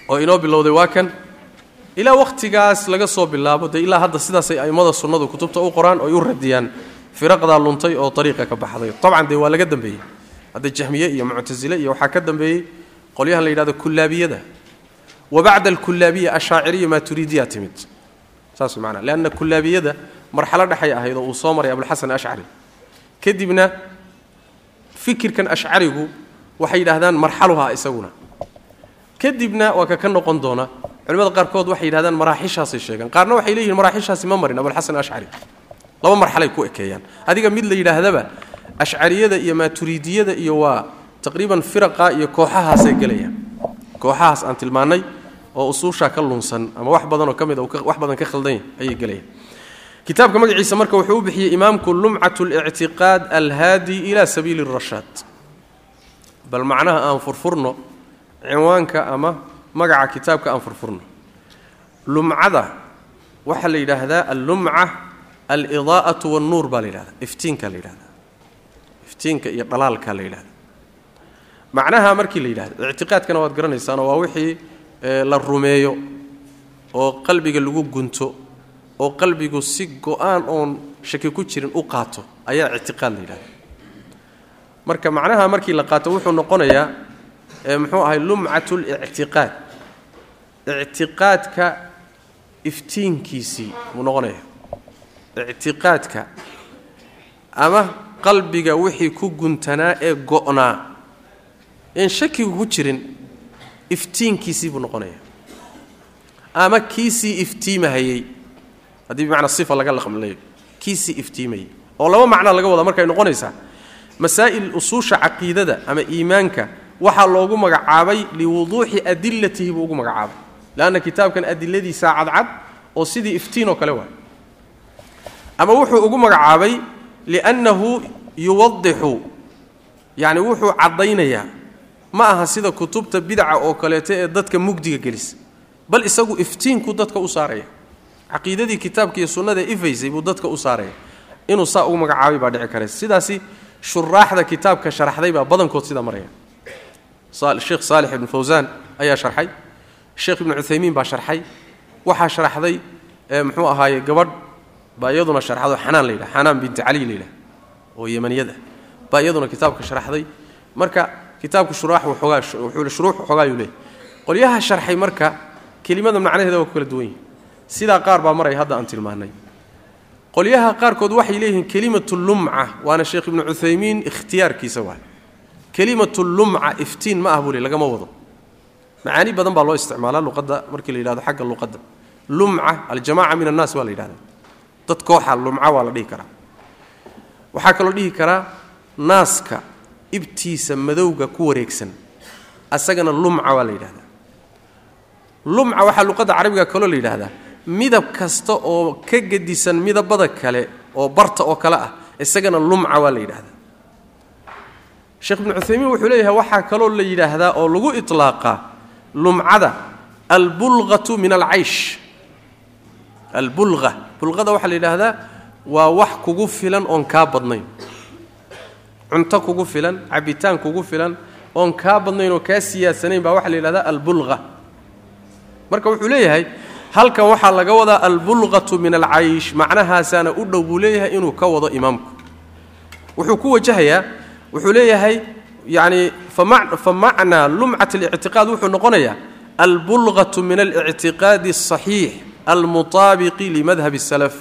oo inoo bilowday waa kan ilaa wakhtigaas laga soo bilaabo dee ilaa hadda sidaasay a'immada sunnadu kutubta u qoraan oo ay u radiyaan firaqdaa luntay oo ariiqa ka baxday. Tabcan dee waa laga dambeeyey. Hadda jahmiye iyo muctasile iyo waxaa ka dambeeyey qolyahan la yidhahdo kullaabiyada. Wa bacda alkullaabiya ashaaciriya maaturiidiya timid. Saas manaa leanna kullaabiyada marxalo dhexay ahayd oo uu soo maray abulxasan ashcari kadibna fikirkan ashcarigu waxay yidhaahdaan marxaluha isaguna. Kadibna waa ka ka noqon doona culimada qaarkood waxay yidhahdaan maraaxishaasay sheegaan qaarna waxay leeyihiin maraaxishaasi ma marin abulxasan ashcari laba marxalay ku ekeeyaan. Adiga mid la yidhaahdaba ashcariyada iyo maaturiidiyada iyo waa taqriiban firaqa iyo kooxahaasay gelayaan. Kooxahaas aan tilmaannay oo usuushaa ka lunsan ama wax badanoo ka mid ah wax badan ka khaldan ayay gelayaan. Kitaabka magaciisa marka wuxuu u bixiyey imaamku lumcat lictiqaad alhaadi ila sabiili rashaad bal macnaha aan furfurno cinwaanka ama magaca kitaabka aan furfurno. Lumcada waxaa la yidhaahdaa allumca alidaa'atu wannuur baa la yidhahdaa iftiinka la yidhahdaa iftiinka iyo dhalaalka la yidhahda macnaha markii la yidhahdo ictiqaadkana waad garanaysaanoo waa wixii la rumeeyo oo qalbiga lagu gunto oo qalbigu si go'aan oon shaki ku jirin u qaato ayaa ictiqaad la yidhahda marka macnaha markii la qaato wuxuu noqonayaa muxuu ahay lumcatu lictiqaad ictiqaadka iftiinkiisii buu noqonaya ictiqaadka ama qalbiga wixii ku guntanaa ee go'naa. Een shakigu ku jirin iftiinkiisii buu noqonaya ama kiisii iftiimahayey haddii bimacnaa sifa laga laqmleeyo kiisii iftiimayey oo laba macnaa laga wadaa markay noqonaysaa. Masaa'il usuusha caqiidada ama iimaanka waxaa loogu magacaabay liwuduuxi adilatihi buu ugu magacaabay leanna kitaabkan adiladiisaa cadcad oo sidii iftiin oo kale waay ama wuxuu ugu magacaabay liannahu yuwadixu yacni wuxuu caddaynayaa ma aha sida kutubta bidaca oo kaleeto ee dadka mugdiga gelisa bal isagu iftiinku dadka u saaraya caqiidadii kitaabka iyo sunnada ifaysay buu dadka u saaraya inuu saa ugu magacaabay baa dhici karaysa sidaasi shuraaxda kitaabka sharaxday baa badankood sidaa maraya sheekh saalix ibnu fawsaan ayaa sharxay sheekh ibnu cuthaymiin baa sharxay. Waxaa sharaxday muxuu ahaaye gabadh baa iyaduna sharxado xanaan la yidhaha xanaan binti cali la yidhaha oo yemaniyada baa iyaduna kitaabka sharaxday marka kitaabku shuraax waxoogaa shuruux waxoogaayuu leeyahy qolyaha sharxay marka kelimada macnaheeda waa ku kala duwan yihiin sidaa qaar baa maray hadda aan tilmaannay. Qolyaha qaarkood waxay leeyihiin kelimatu lumca waana sheekh ibnu cuthaymiin ikhtiyaarkiisa waay. Kelimatu lumca iftiin ma ah buu le lagama wado macaani badan baa loo isticmaalaa luqadda markii la yidhahdo xagga luqadda. Lumca aljamaca min annaas waa la yidhahda dad kooxa lumca waa la dhihi karaa. Waxaa kaloo dhihi karaa naaska ibtiisa madowga ku wareegsan. Asagana lumca waa la yidhahdaa. Lumca waxaa luqadda carabiga kaloo la yidhaahdaa midab kasta oo ka gedisan midabada kale oo barta oo kale ah isagana lumca waa la yidhaahdaa sheekh ibnu cuthaymiin wuxuu leeyahay waxaa kaloo la yidhaahdaa oo lagu iطlaaqaa lumcada albulqatu min alcaysh. Albulqa bulqada waxaa la yidhaahdaa waa wax kugu filan oon kaa badnayn. Cunto kugu filan cabitaan kugu filan oon kaa badnayn oo kaa siyaadsanayn baa waxaa la yidhahdaa albulqa marka wuxuu leeyahay halkan waxaa laga wadaa albulqatu min alcaysh macnahaasaana u dhow buu leeyahay inuu ka wado imaamku. Wuxuu ku wajahayaa wuxuu leeyahay yani fa macnaa lumcat اlictiqaad wuxuu noqonayaa albulqatu min alictiqaadi الصaxiix almutaabiqi limadhab الsalaf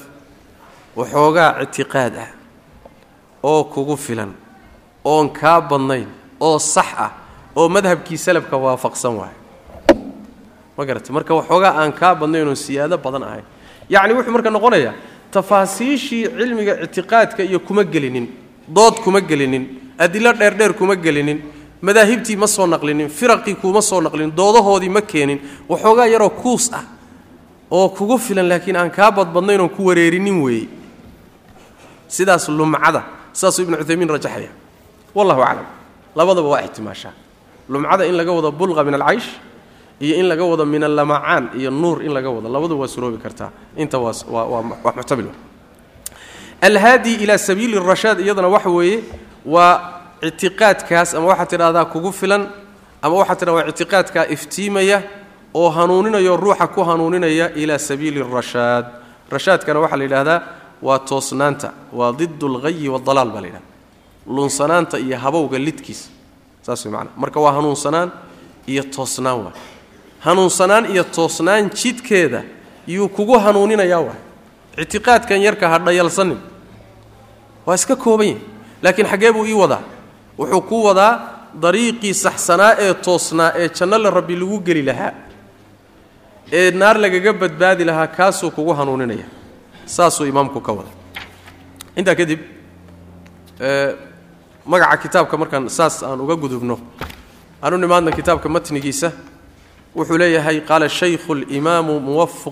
waxoogaa ictiqaad ah oo kugu filan oon kaa badnayn oo sax ah oo madhabkii salafka waafaqsan waayo ma garata marka waxoogaa aan kaa badnayn oon siyaado badan ahayn yacni wuxuu marka noqonayaa tafaasiishii cilmiga ictiqaadka iyo kuma gelinin dood kuma gelinin adilo dheerdheer kuma gelinin madaahibtii ma soo naqlinin firaqii kuma soo naqlinin doodahoodii ma keenin waxoogaa yaroo kuus ah oo kugu filan laakiin aan kaa badbadnayn oon ku wareerinin weeye sidaas lumcada saasuu ibnu cuthaymiin rajaxaya. Wallahu aclam. Labadaba waa ixtimaashaa lumcada in laga wado bulqa min alcaysh iyo in laga wado min allamacaan iyo nuur in laga wado labadu waa suroobi kartaa. Inta waa muxtamil alhaadi ilaa sabiili rashaad iyadana waxa weeye waa ictiqaadkaas ama waxaad tidhahdaa kugu filan ama waxaad tidhahda waa ictiqaadkaa iftiimaya oo hanuuninaya ruuxa ku hanuuninaya ilaa sabiili rashaad rashaadkana waxaa la yidhahdaa waa toosnaanta waa did اlghayi wاdalaal baa la yidhahda lunsanaanta iyo habowga lidkiisa. Saas way macana marka waa hanuunsanaan iyo toosnaan waay. Hanuunsanaan iyo toosnaan jidkeeda yuu kugu hanuuninayaa waay. Ictiqaadkan yarka ha dhayalsanin waa iska kooban yahay laakiin xaggee buu ii wadaa. Wuxuu ku wadaa dariiqii saxsanaa ee toosnaa ee janno la rabbi lagu geli lahaa ee naar lagaga badbaadi lahaa kaasuu kugu hanuuninaya. Saasuu imaamku ka wada intaa kadib magaca kitaabka markaan saas aan uga gudubno aanu nimaadna kitaabka matnigiisa wuxuu leeyahay qaala shaykhu اlimaamu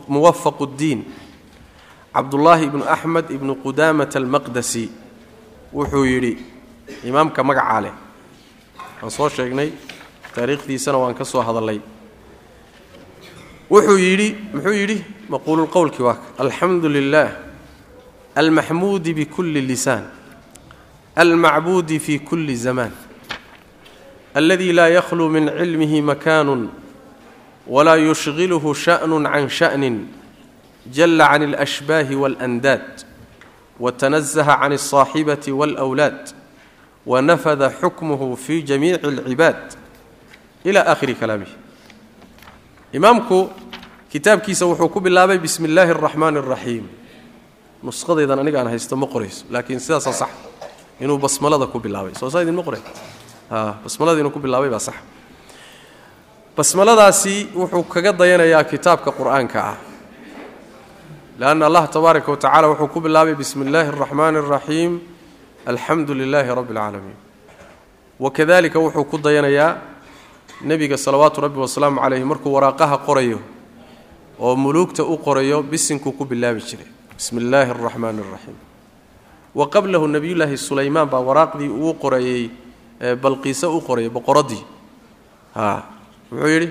muwafaq اddiin cabdullaahi ibnu axmed ibnu qudaamata almaqdasi wuxuu yidhi imaamka magacaa leh waan soo sheegnay taariikhdiisana waan ka soo hadallay wuxuu yidhi muxuu yidhi maquululqowlkii waa alxamdu lilah almaxmuudi bikulli lisaan almacbuudi fi kulli zamaan aladi laa yakhluu min cilmihi makaanu walaa yushgilhu shaأnu can shaأnin jala can اlأshbaahi wاlandaad watanazaha can alsaaxibati waalwlaad wanafada xukmuhu fi jamiici alcibaad ila aakhiri kalaamihi imaamku kitaabkiisa wuxuu ku bilaabay bismi illaahi araxmaani araxiim nusqadaydan aniga aan haysto ma qorayso laakiin sidaasaa sax inuu basmalada ku bilaabay soo saa idinma qoray basmalada inuu ku bilaabay baa sax basmaladaasi wuxuu kaga dayanayaa kitaabka qur'aanka ah lanna allah tabaaraka watacala wuxuu ku bilaabay bismi illaahi araxmaani araxiim alxamdu lilaahi rabbi alcaalamiin wakadalika wuxuu ku dayanayaa nebiga salawaatu rabbi wasalaamu caleyhi markuu waraaqaha qorayo oo muluugta u qorayo bisinkuu ku bilaabi jiray bismi illaahi araxmaani araxiim wa qablahu nebiyullaahi sulaymaan baa waraaqdii uu qorayey balqiise u qorayay boqoraddii wuxuu yidhi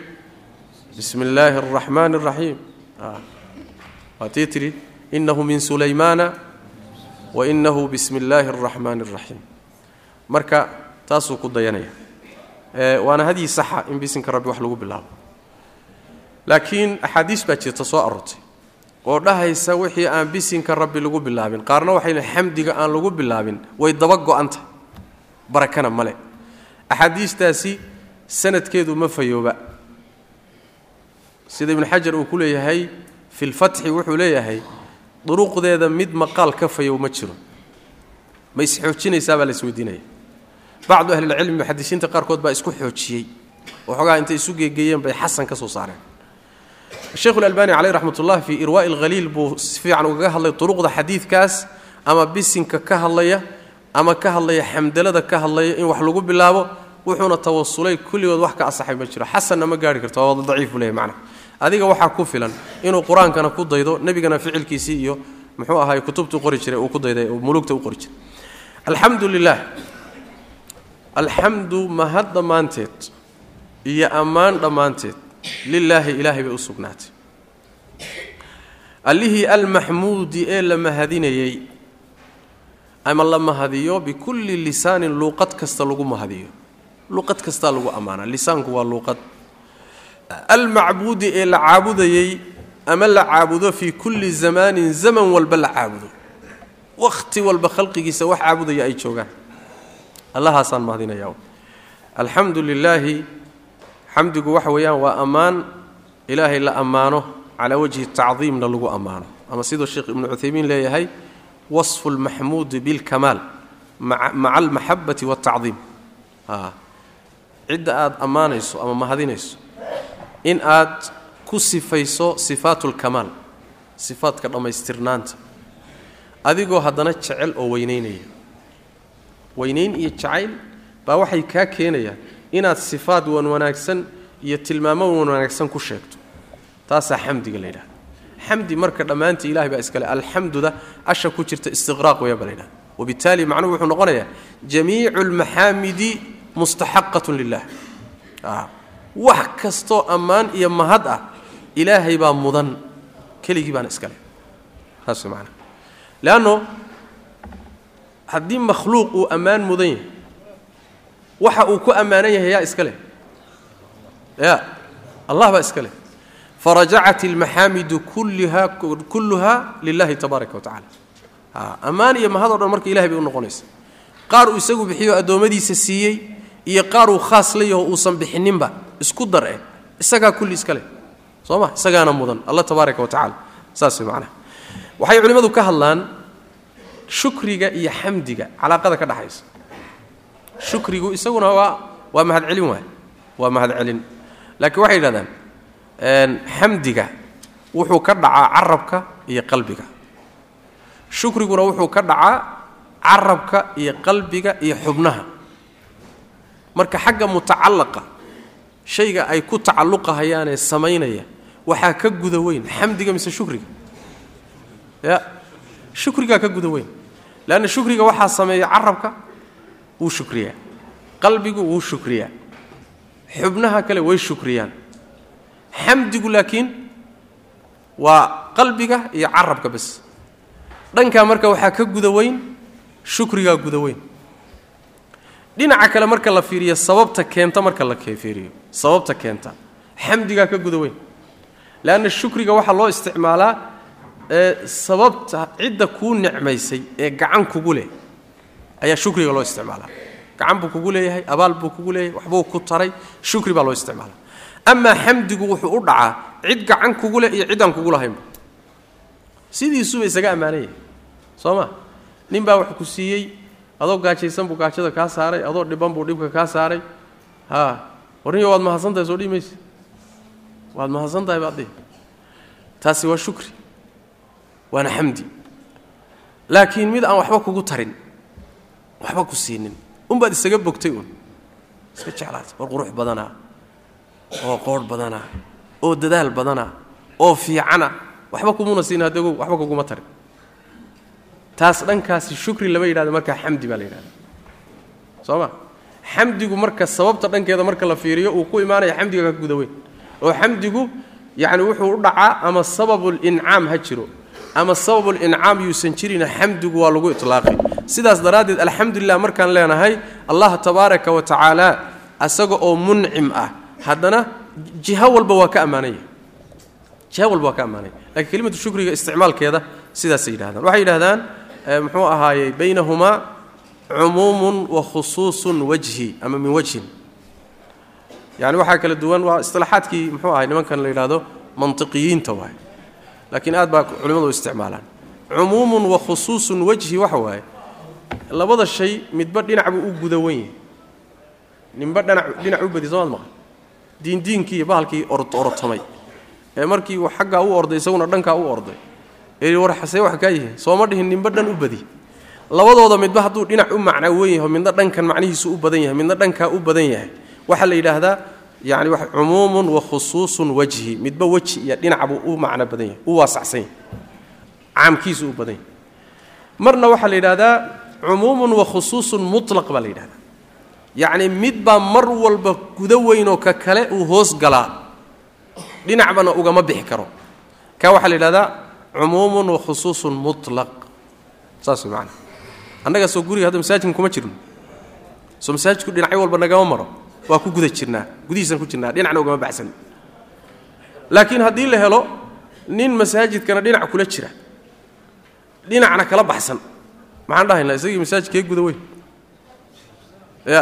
bismi illaahi araxmaani araxiim waatii tidhi innahu min sulaymaana wa innahu bismi illaahi araxmaani araxiim marka taasuu ku dayanaya. Waana hadyi saxa in bisinka rabbi wax lagu bilaabo. Laakiin axaadiis baa jirta soo aroortay. Oo dhahaysa wixii aan bisinka rabbi lagu bilaabin qaarna waxay xamdiga aan lagu bilaabin way daba go-anta barakana male axaadiistaasi sanadkeedu ma fayooba. Sida ibnu xajar uu ku leeyahay fi lfatxi wuxuu leeyahay duruqdeeda mid maqaal ka fayow ma jiro. Ma isxoojinaysaa baa la isweydiinaya bacdu ahlilcilmi muxadisiinta qaarkood baa isku xoojiyey. Waxoogaa intay isu geegeeyeen bay xasan ka soo saareen. Sheikhu lalbani caleyh raxmat ullah fii irwaa'i alhaliil buu si fiican ugaga hadlay duruqda xadiidkaas ama bisinka ka hadlaya ama ka hadlaya xamdalada ka hadlaya in wax lagu bilaabo wuxuuna tawasulay kulligood wax ka asaxay ma jiro. Xasanna ma gaari karto waa wada daciif buu leeyahy macna adiga waxaa ku filan inuu qur'aankana ku daydo nebigana ficilkiisii iyo muxuu ahaay kutubtuu qori jiray uu ku dayday mulugta u qori jiray. Alxamdu lilah alxamdu mahad dhammaanteed iyo ammaan dhammaanteed lilaahi ilaahay bay u sugnaatay. Allihii almaxmuudi ee la mahadinayey ama la mahadiyo bikulli lisaanin luuqad kasta lagu mahadiyo. Luuqad kastaa lagu ammaanaa lisaanku waa luuqad almacbuudi ee la caabudayey ama la caabudo fii kulli zamaanin zaman walba la caabudo. Wakhti walba khalqigiisa wax caabudaya ay joogaan. Allahaasaan mahadinayaa. Alxamdu lilaahi xamdigu waxa weeyaan waa ammaan. Ilaahay la ammaano calaa wajhi tacdiimna lagu ammaano. Ama siduu sheekh ibnu cuthaymiin leeyahay wasfu lmaxmuudi bilkamaal maca almaxabati waltacdiim cidda aada ammaanayso ama mahadinayso in aad ku sifayso sifaatu lkamaal sifaadka dhammaystirnaanta adigoo haddana jecel oo weynaynaya. Weynayn iyo jacayl baa waxay kaa keenayaan inaad sifaad wan wanaagsan iyo tilmaamo wan wanaagsan ku sheegto. Taasaa xamdiga la yidhahda xamdi marka dhammaantii ilahay baa iskale alxamduda asha ku jirta istiqraaq weeyaan baa la yidhahda wabitaali macnuhu wuxuu noqonayaa jamiicu almaxaamidi mustaxaqatun lilah wax kastoo ammaan iyo mahad ah ilaahay baa mudan. Keligii baana iskale saas macnaa leanno haddii makhluuq uu ammaan mudan yahay waxa uu ku ammaanan yahay yaa iska leh. Ya allah baa iska leh. Farajacat almaxaamidu kulliha kulluha lilahi tabaaraka wa tacala ammaan iyo mahad o dhan marka ilahay bay u noqonaysa. Qaar uu isagu bixiyo addoommadiisa siiyey iyo qaar uu khaas la yaho uusan bixininba isku dar eh isagaa kulli iska leh soo ma isagaana mudan allah tabaaraka wa saas way macnaha. Waxay culimmadu ka hadlaan shukriga iyo xamdiga calaaqada ka dhaxaysa. Shukrigu isaguna waa waa mahadcelin waay waa mahadcelin laakiin waxay yidhahdaan xamdiga wuxuu ka dhacaa carabka iyo qalbiga. Shukriguna wuxuu ka dhacaa carabka iyo qalbiga iyo xubnaha. Marka xagga mutacalaqa shayga ay ku tacalluqahayaanee samaynaya waxaa ka guda weyn. Xamdiga mise shukriga? Ya shukrigaa ka guda weyn. Leanna shukriga waxaa sameeya carabka wuu shukriyaa. Qalbigu wuu shukriyaa. Xubnaha kale way shukriyaan. Xamdigu laakiin waa qalbiga iyo carabka bas dhankaa marka waxaa ka guda weyn shukrigaa guda weyn dhinaca kale marka la fiiriyo sababta keenta marka la fiiriyo sababta keenta. Xamdigaa ka guda weyn. Leanna shukriga waxaa loo isticmaalaa ee sababta cidda kuu nicmaysay ee gacan kugu leh ayaa shukriga loo isticmaalaa. Gacan buu kugu leeyahay abaal buu kugu leeyahay waxbuu ku taray shukri baa loo isticmaalaa. Amaa xamdigu wuxuu u dhacaa cid gacan kugu leh iyo ciddaan kugu lahaynba sidiisuba isaga ammaanaya soo ma? Nin baa wax ku siiyey adoo gaajaysan buu gaajada kaa saaray adoo dhiban buu dhibka kaa saaray. Ha warniyo waad mahadsan tahay soo dhihi mayse waad mahadsan tahay baad dhihi taasi waa shukri waana xamdi. Laakiin mid aan waxba kugu tarin waxba ku siinin unbaad isaga bogtay uun. Iska jeclaata war qurux badanaa oo qoorh badanaa oo dadaal badanaa oo fiicana waxba kumuna siin hadegow waxba kuguma tarin taas dhankaasi shukri lama yidhahdo markaa xamdi baa la yidhahda soo ma xamdigu marka sababta dhankeeda marka la fiiriyo uu ku imaanaya xamdiga ka guda oo xamdigu yacni wuxuu u dhacaa ama sababulincaam ha jiro ama sababulincaam yuusan jirina xamdigu waa lagu itlaaqay sidaas daraaddeed alxamdulilah markaan leenahay allah tabaaraka wa tacaala asaga oo muncim ah. Haddana jiho walba waa ka ammaananya jiho walba waa ka ammaanaya lakiin kelimatu shukriga isticmaalkeeda sidaasay yidhahdaan waxay yidhahdaan muxuu ahaayey baynahumaa cumuumun wa khusuusun wajhi ama min wajhin. Yani waxaa kala duwan waa isilaaxaadkii muxuu ahay nimankan la yidhahdo mantiqiyiinta waay laakiin aad baa culimmadu isticmaalaan. Cumuumun wa khusuusun wajhi waxa waaye labada shay midba dhinac buu u guda wen yahay. Ninba dhana dhinac u badi soomaad maqan. Diindiinkii iyo bahalkii orotomay ee markii uu xaggaa u orday isaguna dhankaa u orday war xasee wax kaa sooma dhihin ninba dhan u badi. Labadooda midba hadduu dhinac u macna wen yaho midna dhankan macnihiisu u badan yahay midna dhankaa u badan yahay. Waxaa la yidhaahdaa yani cumuumun wa khusuusun wajhi midba weji iyo dhinacbuu u macno badan yahay u waasacsan yahay. Caamkiisu u badan yahay. Marna waxaa la yidhahdaa cumuumun wa khusuusun mutlaq baa la yidhahdaa yacni midbaa mar walba guda weynoo ka kale uu hoos galaa. Dhinacbana ugama bixi karo. Ka waxaa la yidhahdaa cumuumun wa khusuusun mutlaq saas way macana annaga soo guriga hadda masaajidkan kuma jirno soo masaajidku dhinacyo walba nagama maro waa ku guda jirnaa gudihiisaan ku jirnaa dhinacna ugama baxsan laakiin haddii la helo nin masaajidkana dhinac kula jira dhinacna kala baxsan maxaan dhahaynaa isagii masaajidkee guda weyn ya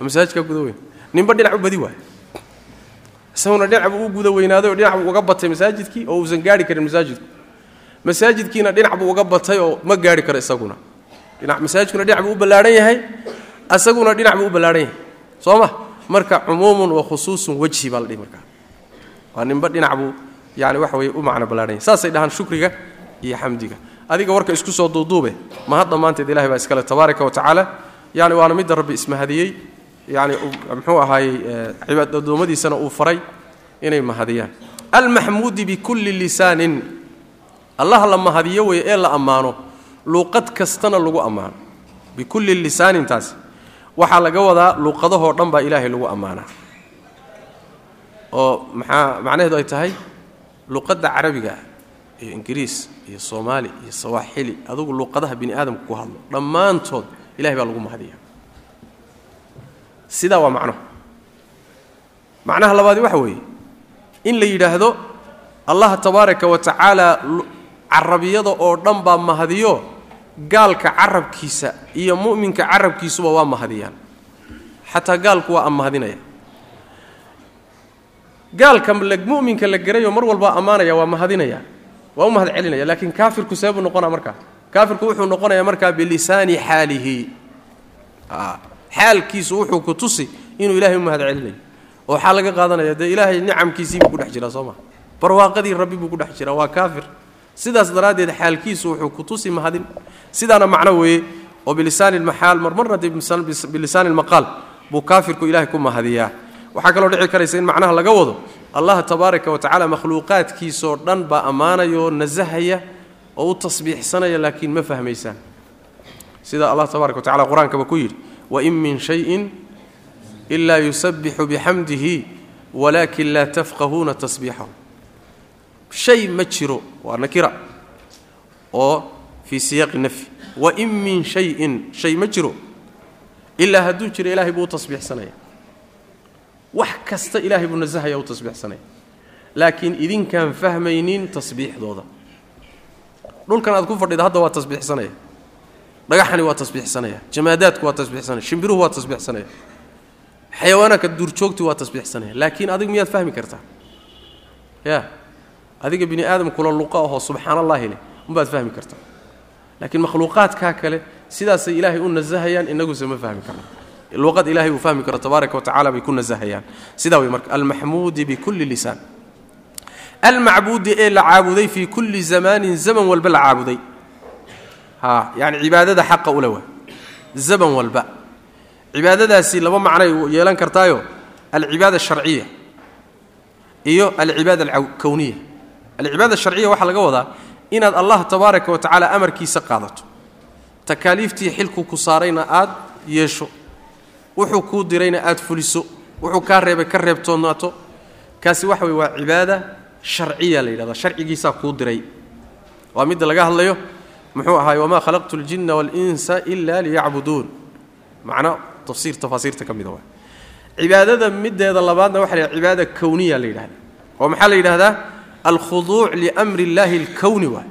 masaajidkaa guda weyn ninba dhinac u badi waay isaguna dhinac buu u guda weynaaday oo dhinac buu uga batay masaajidkii oo uusan gaari karin masaajidku. Masaajidkiina dhinac buu uga batay oo ma gaari karo isaguna. Masaajidkuna dhinac buu u ballaadhan yahay isaguna dhinac buu u ballaadhan yahay. Soo ma? Marka cumuumun wa khusuusun wejhi baa la dhihi markaa. Waa ninba dhinac buu yani waxa weye u macno ballaadhan yahay. Saasay dhahaan shukriga iyo xamdiga. Adiga warka isku soo duuduube ma hadda maanteed ilahay baa iskale tabaaraka wa tacaala. Yani waana midda rabbi ismahadiyey yani muxuu ahaayey cibaad addoommadiisana uu faray inay mahadiyaan. Almaxmuudi bikulli lisaanin. Allah la mahadiyo wey ee la ammaano luuqad kastana lagu ammaano. Bikulli lisaanin taasi waxaa laga wadaa luuqadahoo dhan baa ilaahay lagu ammaanaa. Oo maxaa macnaheedu ay tahay? Luuqadda carabiga iyo ingiriis iyo soomaali iyo sawaaxili adugu luuqadaha bini aadamka ku hadlo dhammaantood ilahay baa lagu mahadiya sidaa waa macnuhu macnaha labaadi waxa weeye in la yidhaahdo allah tabaaraka wa tacaala carabiyada oo dhan baa mahadiyo gaalka carabkiisa iyo mu'minka carabkiisuba waa mahadiyaan. Xataa gaalku waa amahadinaya gaalka mu'minka la gerayo mar walbaa ammaanaya waa mahadinaya waa u mahad celinaya laakiin kaafirku see buu noqonaa markaa. Kaafirku wuxuu noqonayaa markaa bilisaani xaalihi xaalkiisu wuxuu ku tusi inuu ilahay u mahad celinayo waxaa laga qaadanaya dee ilaahay nicamkiisii buu ku dhex jiraa soo maa barwaaqadii rabbi buu ku dhex jiraa waa kaafir. Sidaas daraaddeed xaalkiisu wuxuu ku tusi mahadin. Sidaana macno weeye oo bilisaani lmaxaal marmarna dee bilisaani lmaqaal buu kaafirku ilahay ku mahadiyaa. Waxaa kaloo dhici karaysa in macnaha laga wado allah tabaaraka wa tacala makhluuqaadkiisoo dhan baa ammaanaya oo nasahaya oo u tasbiixsanaya laakiin ma fahmaysaan. Sida allah tabaraka wa qur'aankaba ku yidhi wain min shayin ilaa yusabbixu bixamdihi walaakin laa tafqahuuna tasbiixahu shay ma jiro waa nakira oo fii siyaaqi nafyi wain min shayin shay ma jiro ilaa hadduu jiro ilahay buu u tasbiixsanaya wax kasta ilaahay buu nasahaya u tasbiixsanaya laakiin idinkaan fahmaynin tasbiixdooda. Dhulkan aad ku fadhida hadda waa tasbiixsanaya dhagaxani waa tasbiixsanaya. Jamaadaadku waa tasbiixsanaya. Shimbiruhu waa tasbiixsanaya. Xayawaanaadka duurjoogti waa tasbiixsanaya. Laakiin adigu miyaad fahmi kartaa? Ya. Adiga bini aadam kula luqa ahoo subxaan allahi leh umbaad fahmi kartaa. Laakiin makhluuqaadkaa kale sidaasay ilaahay u nasahayaan inaguse ma fahmi karna luqad ilahay uu fahmi karo tabaaraka wa bay ku nasahayaan. Sidaa wey marka almaxmuudi bikulli lisaan. Almacbuudi ee la caabuday fii kulli zamaanin zaman walba la caabuday yani cibaadada xaqa ule waa. Zaman walba. Cibaadadaasi laba macnay yeelan kartaayo alcibaada asharciya iyo alcibaada alkowniya alcibaada asharciya waxaa laga wadaa inaad allah tabaaraka wa tacaala amarkiisa qaadato. Takaaliiftii xilku ku saarayna aad yeesho. Wuxuu kuu dirayna aad fuliso. Wuxuu kaa reebay ka reebtoonaato kaasi waxa wey waa cibaada sharciya la yidhahda sharcigiisaa kuu diray. Waa midda laga hadlayo muxuu ahaay wamaa khalaqtu اljinna waاlinsa ila liyacbuduun macno tafsiir tafaasiirta ka mida waa cibaadada mideeda labaadna waxa la yidhahda cibaada kowniya la yidhahda oo maxaa la yidhahdaa alkhuduuc liamri اllahi اlkowni waay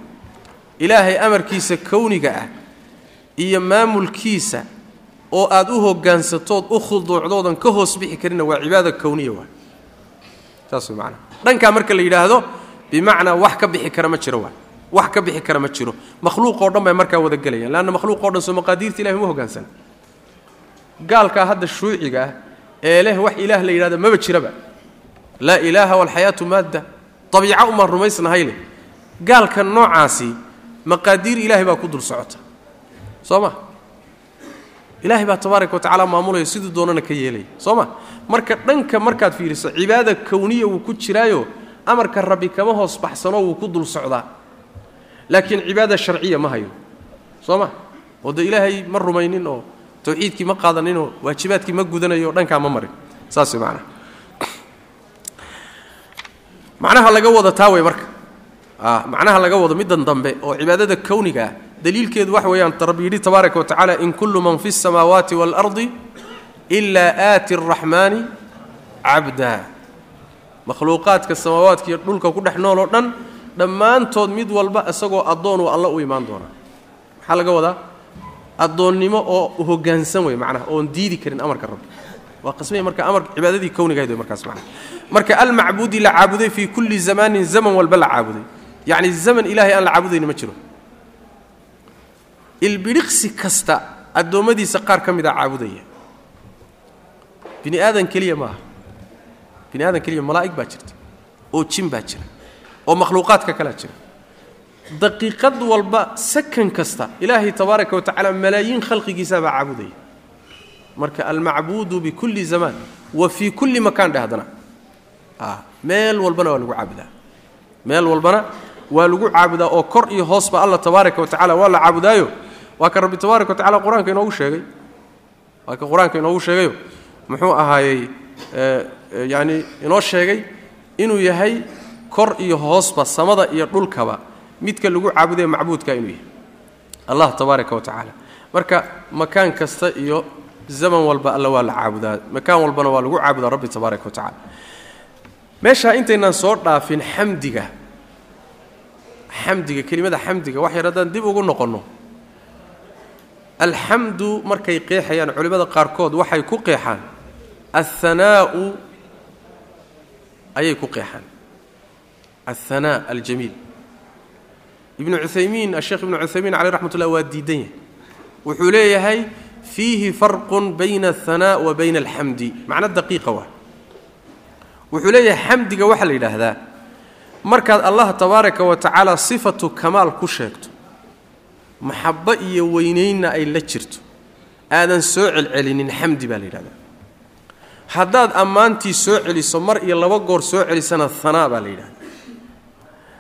ilaahay amarkiisa kowniga ah iyo maamulkiisa oo aad u hogaansatood u khuduucdoodan ka hoos bixi karina waa cibaada kowniya waay saas way macnaa dhankaa marka la yidhaahdo bimacnaa wax ka bixi kara ma jiro waay wax ka bixi kara ma jiro. Makhluuqoo dhan bay markaa wada gelayaan leanna makhluuqoo dhan soo maqaadiirta ilahi uma hogaansana gaalkaa hadda shuuciga ah ee leh wax ilaah la yidhahdo maba jiraba laa ilaaha walxayaatu maadda. Abiica umaan rumaysnahay leh. Gaalka noocaasi maqaadiir ilaahay baa ku dul socota. Soo ma? Ilaahay baa tabaaraka wa tacala maamulaya siduu doonana ka yeelaya soo ma? Marka dhanka markaad fiiriso cibaada kowniya wuu ku jiraayo amarka rabbi kama hoos baxsanoo wuu ku dul socdaa laakiin cibaada sharciya ma hayo soo ma oo dee ilaahay ma rumaynin oo tawxiidkii ma qaadaninoo waajibaadkii ma gudanayo dhankaa ma marin saas way macnaha macnaha laga wado taa wey marka macnaha laga wado middan dambe oo cibaadada kowniga ah daliilkeedu waxa weeyaan rabbi yidhi tabaaraka wa tacaala in kullu man fi الsamaawaati wاlardi ilaa aati الraxmaani cabda makhluuqaadka samaawaadka iyo dhulka ku dhex nool oo dhan dhammaantood mid walba isagoo addoon uu alla u imaan doonaa maxaa laga wadaa? Addoonnimo oo hoggaansan wey macnaha oon diidi karin amarka rabbi. Waa qasmaya marka amar cibaadadii kownigahayd wey markaas macnaha. Marka almacbuudi la caabuday fii kulli zamaanin zaman walba la caabuday. Yacni zaman ilaahay aan la caabudayni ma jiro. Ilbidhiqsi kasta addoommadiisa qaar ka mida caabudaya. Bini aadan keliya ma aha bini aadan keliya malaa'ig baa jirta. Oo jin baa jira oo makhluuqaadka kalea jira. Daqiiqad walba sakan kasta ilaahay tabaaraka wa tacaala malaayiin khalqigiisaabaa caabudaya. Marka almacbuudu bikulli zamaan wa fii kulli makaan dheh haddana. Meel walbana waa lagu caabudaa. Meel walbana waa lagu caabudaa oo kor iyo hoosba alla tabaaraka wa tacala waa la caabudaayo. Waa ka rabbi tabaaraka wa tacala qur'aanka inoogu sheegay. Waa ka qur'aanka inoogu sheegayo. Muxuu ahaayey yacni inoo sheegay inuu yahay kor iyo hoosba samada iyo dhulkaba midka lagu caabudaye macbuudka inuu yahay. Allah tabaaraka wa tacaala. Marka makaan kasta iyo zaman walba alla waa la caabudaa. Makaan walbana waa lagu caabudaa rabbi tabaaraka wa tacala meeshaa intaynaan soo dhaafin xamdiga xamdiga kelimada xamdiga wax yar haddaan dib ugu noqonno. Alxamdu markay qeexayaan culimmada qaarkood waxay ku qeexaan. Alhanaa'u ayay ku qeexaan alhanaa aljamiil ibnu cuthaymiin asheekh ibnu cuthaymiin caleyh raxmat ullah waa diidan yahay wuxuu leeyahay fiihi farqun bayna alhanaa wa bayna alxamdi macno daqiiqa waa wuxuu leeyahay xamdiga waxaa la yidhaahdaa markaad allah tabaaraka wa tacaala sifatu kamaal ku sheegto maxabbo iyo weynaynna ay la jirto aadan soo celcelinin xamdi baa la yidhahdaa haddaad ammaantii soo celiso mar iyo laba goor soo celisana hanaa baa la yidhahdaa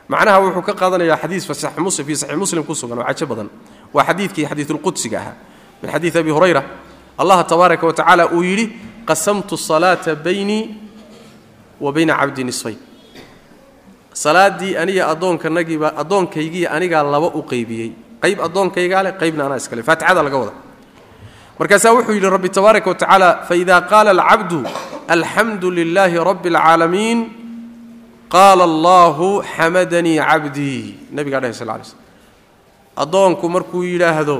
macnaha wuxuu ka qaadanayaa xadiis fii saxiix muslim ku sugan oo cajo badan. Waa xadiidkii xadiidulqudsiga ahaa min xadiid abi hurayra allah tabaaraka wa tacaala uu yidhi qasamtu salaata baynii wa bayna cabdi nisfayn salaaddii aniga addoonkanagiiba addoonkaygiiy anigaa laba u qaybiyey. Qayb addoonkaygaa leh qaybna anaa iskale faatixada laga wada. Markaasaa wuxuu yidhi rabbi tabaaraka wa tacaala faida qaala alcabdu alxamdu lilaahi rabbi اlcaalamiin qaala allahu xamadanii cabdii nabigaa dheh sal lay slm addoonku markuu yidhaahdo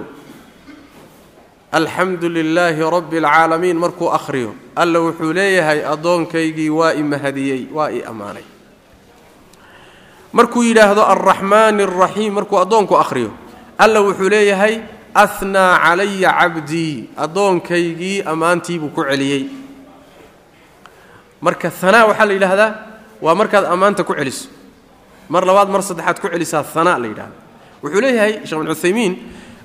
alxamdu lilaahi rabbi اlcaalamiin markuu akhriyo alla wuxuu leeyahay addoonkaygii waa i mahadiyey waa i ammaanay markuu yidhaahdo alraxmaani اraxiim markuu addoonku akhriyo alla wuxuu leeyahay ahnaa calaya cabdii addoonkaygii ammaantiibuu ku celiyey marka hanaa waxaa la yidhaahdaa waa markaad ammaanta ku celiso mar labaad mar saddexaad ku celisaa hanaa la yidhahda wuxuu leeyahay sheekh bin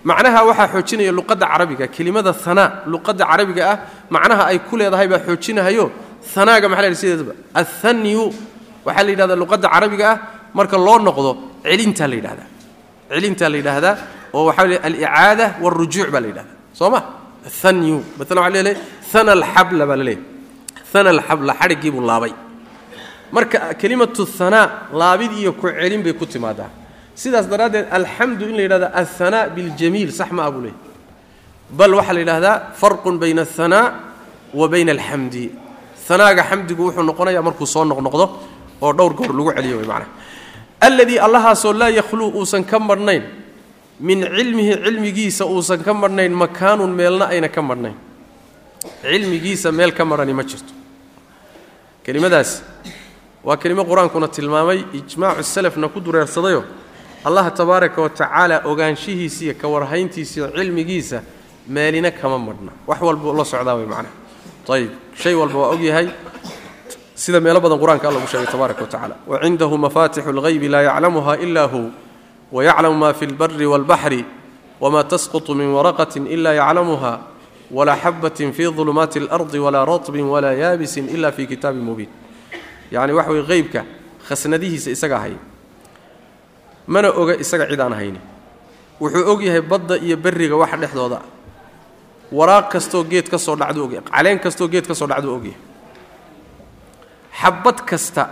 macnaha waxaa xoojinaya luqadda carabiga. Kelimada hanaa luqadda carabiga ah macnaha ay ku leedahay baa xoojinahayo maxa la yidhahda sideedaba. Athaniyu waxaa la yidhahdaa luqadda carabiga ah marka loo noqdo celintaa la yidhahdaa. Celintaa la yidhaahdaa oo waxaa le alicaada wاlrujuuc baa la yidhahdaa. Soo ma? Ahanyu maala waa leeyahay hana alxabla baa la leeyahay. Hana alxabla xadhiggii buu laabay marka kelimatu hanaa laabid iyo ku celin bay ku timaadaa. Sidaas daraaddeed alxamdu in la yidhahda alhanaa biاljamiil sax ma ah buu leeyahy bal waxaa la yidhahdaa farqun bayna alhanaa wa bayna alxamdi hanaaga xamdigu wuxuu noqonayaa markuu soo noqnoqdo oo dhowr goor lagu celiyo way macnaha. Alladii allahaasoo laa yakhluu uusan ka marhnayn min cilmihi cilmigiisa uusan ka marhnayn makaanun meelna ayna ka marhnayn cilmigiisa meel ka marhani ma jirto. Kelimadaas waa kelimo qur-aankuna tilmaamay ijmaacu salafna ku dureersadayo allah tabaaraka wa tacaala ogaanshihiisa iyo ka warhayntiisa iyo cilmigiisa meelina kama marhna wax walbuu la socdaa way macnaha ayib shay walba waa ogyahay sida meelo badan qur-aanka alla ugu sheegay tabaaraka wa tacala wacindahu mafaatixu اlghaybi laa yaclamuha ila hu wayaclamu ma fi اlbari wاlbaxri wma tasquط min waraqaة ila yaclamuha walaa xabaة fi ظulumaati اlarضi walaa raطbin walaa yaabisin ila fi kitaabi mubiin yacni wax way qeybka khasnadihiisa isaga haya mana oga isaga cid aan hayni wuxuu og yahay badda iyo berriga waxa dhexdooda. Waraaq kastoo geed ka soo dhacduu ogyahay caleen kastoo geed ka soo dhacduu ogyahay xabad kasta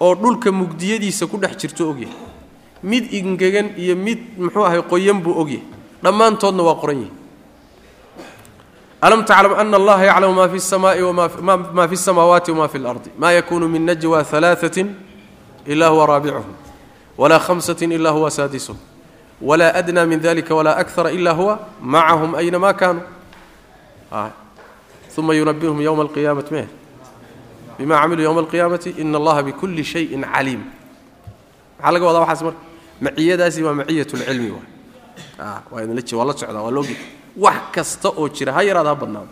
oo dhulka mugdiyadiisa ku dhex jirto ogyahay mid ingegan iyo mid muxuu ahay qoyan buu ogyahay dhammaantoodna waa qoran yihi alam taclam ana allaha yaclamu ma fi الsamaai ma fi الsamaawaati wma fi اlardi ma yakunu min najwa ثalaaثaة ila huwa raabicuhum walaa khamsatin ilaa huwa saadisuhum walaa adnaa min dalika walaa akara ila huwa macahum aynamaa kaanuu uma yunabihum yowma alqiyaamati me bima camiluu yowma alqiyaamati ina allaha bikulli shayin caliim maxaa laga wadaa waxaas marka maciyadaasi waa maciyat lcilmi waay waa idinla waa la socdaa waa loogi wax kasta oo jira ha yaraada ha badnaado.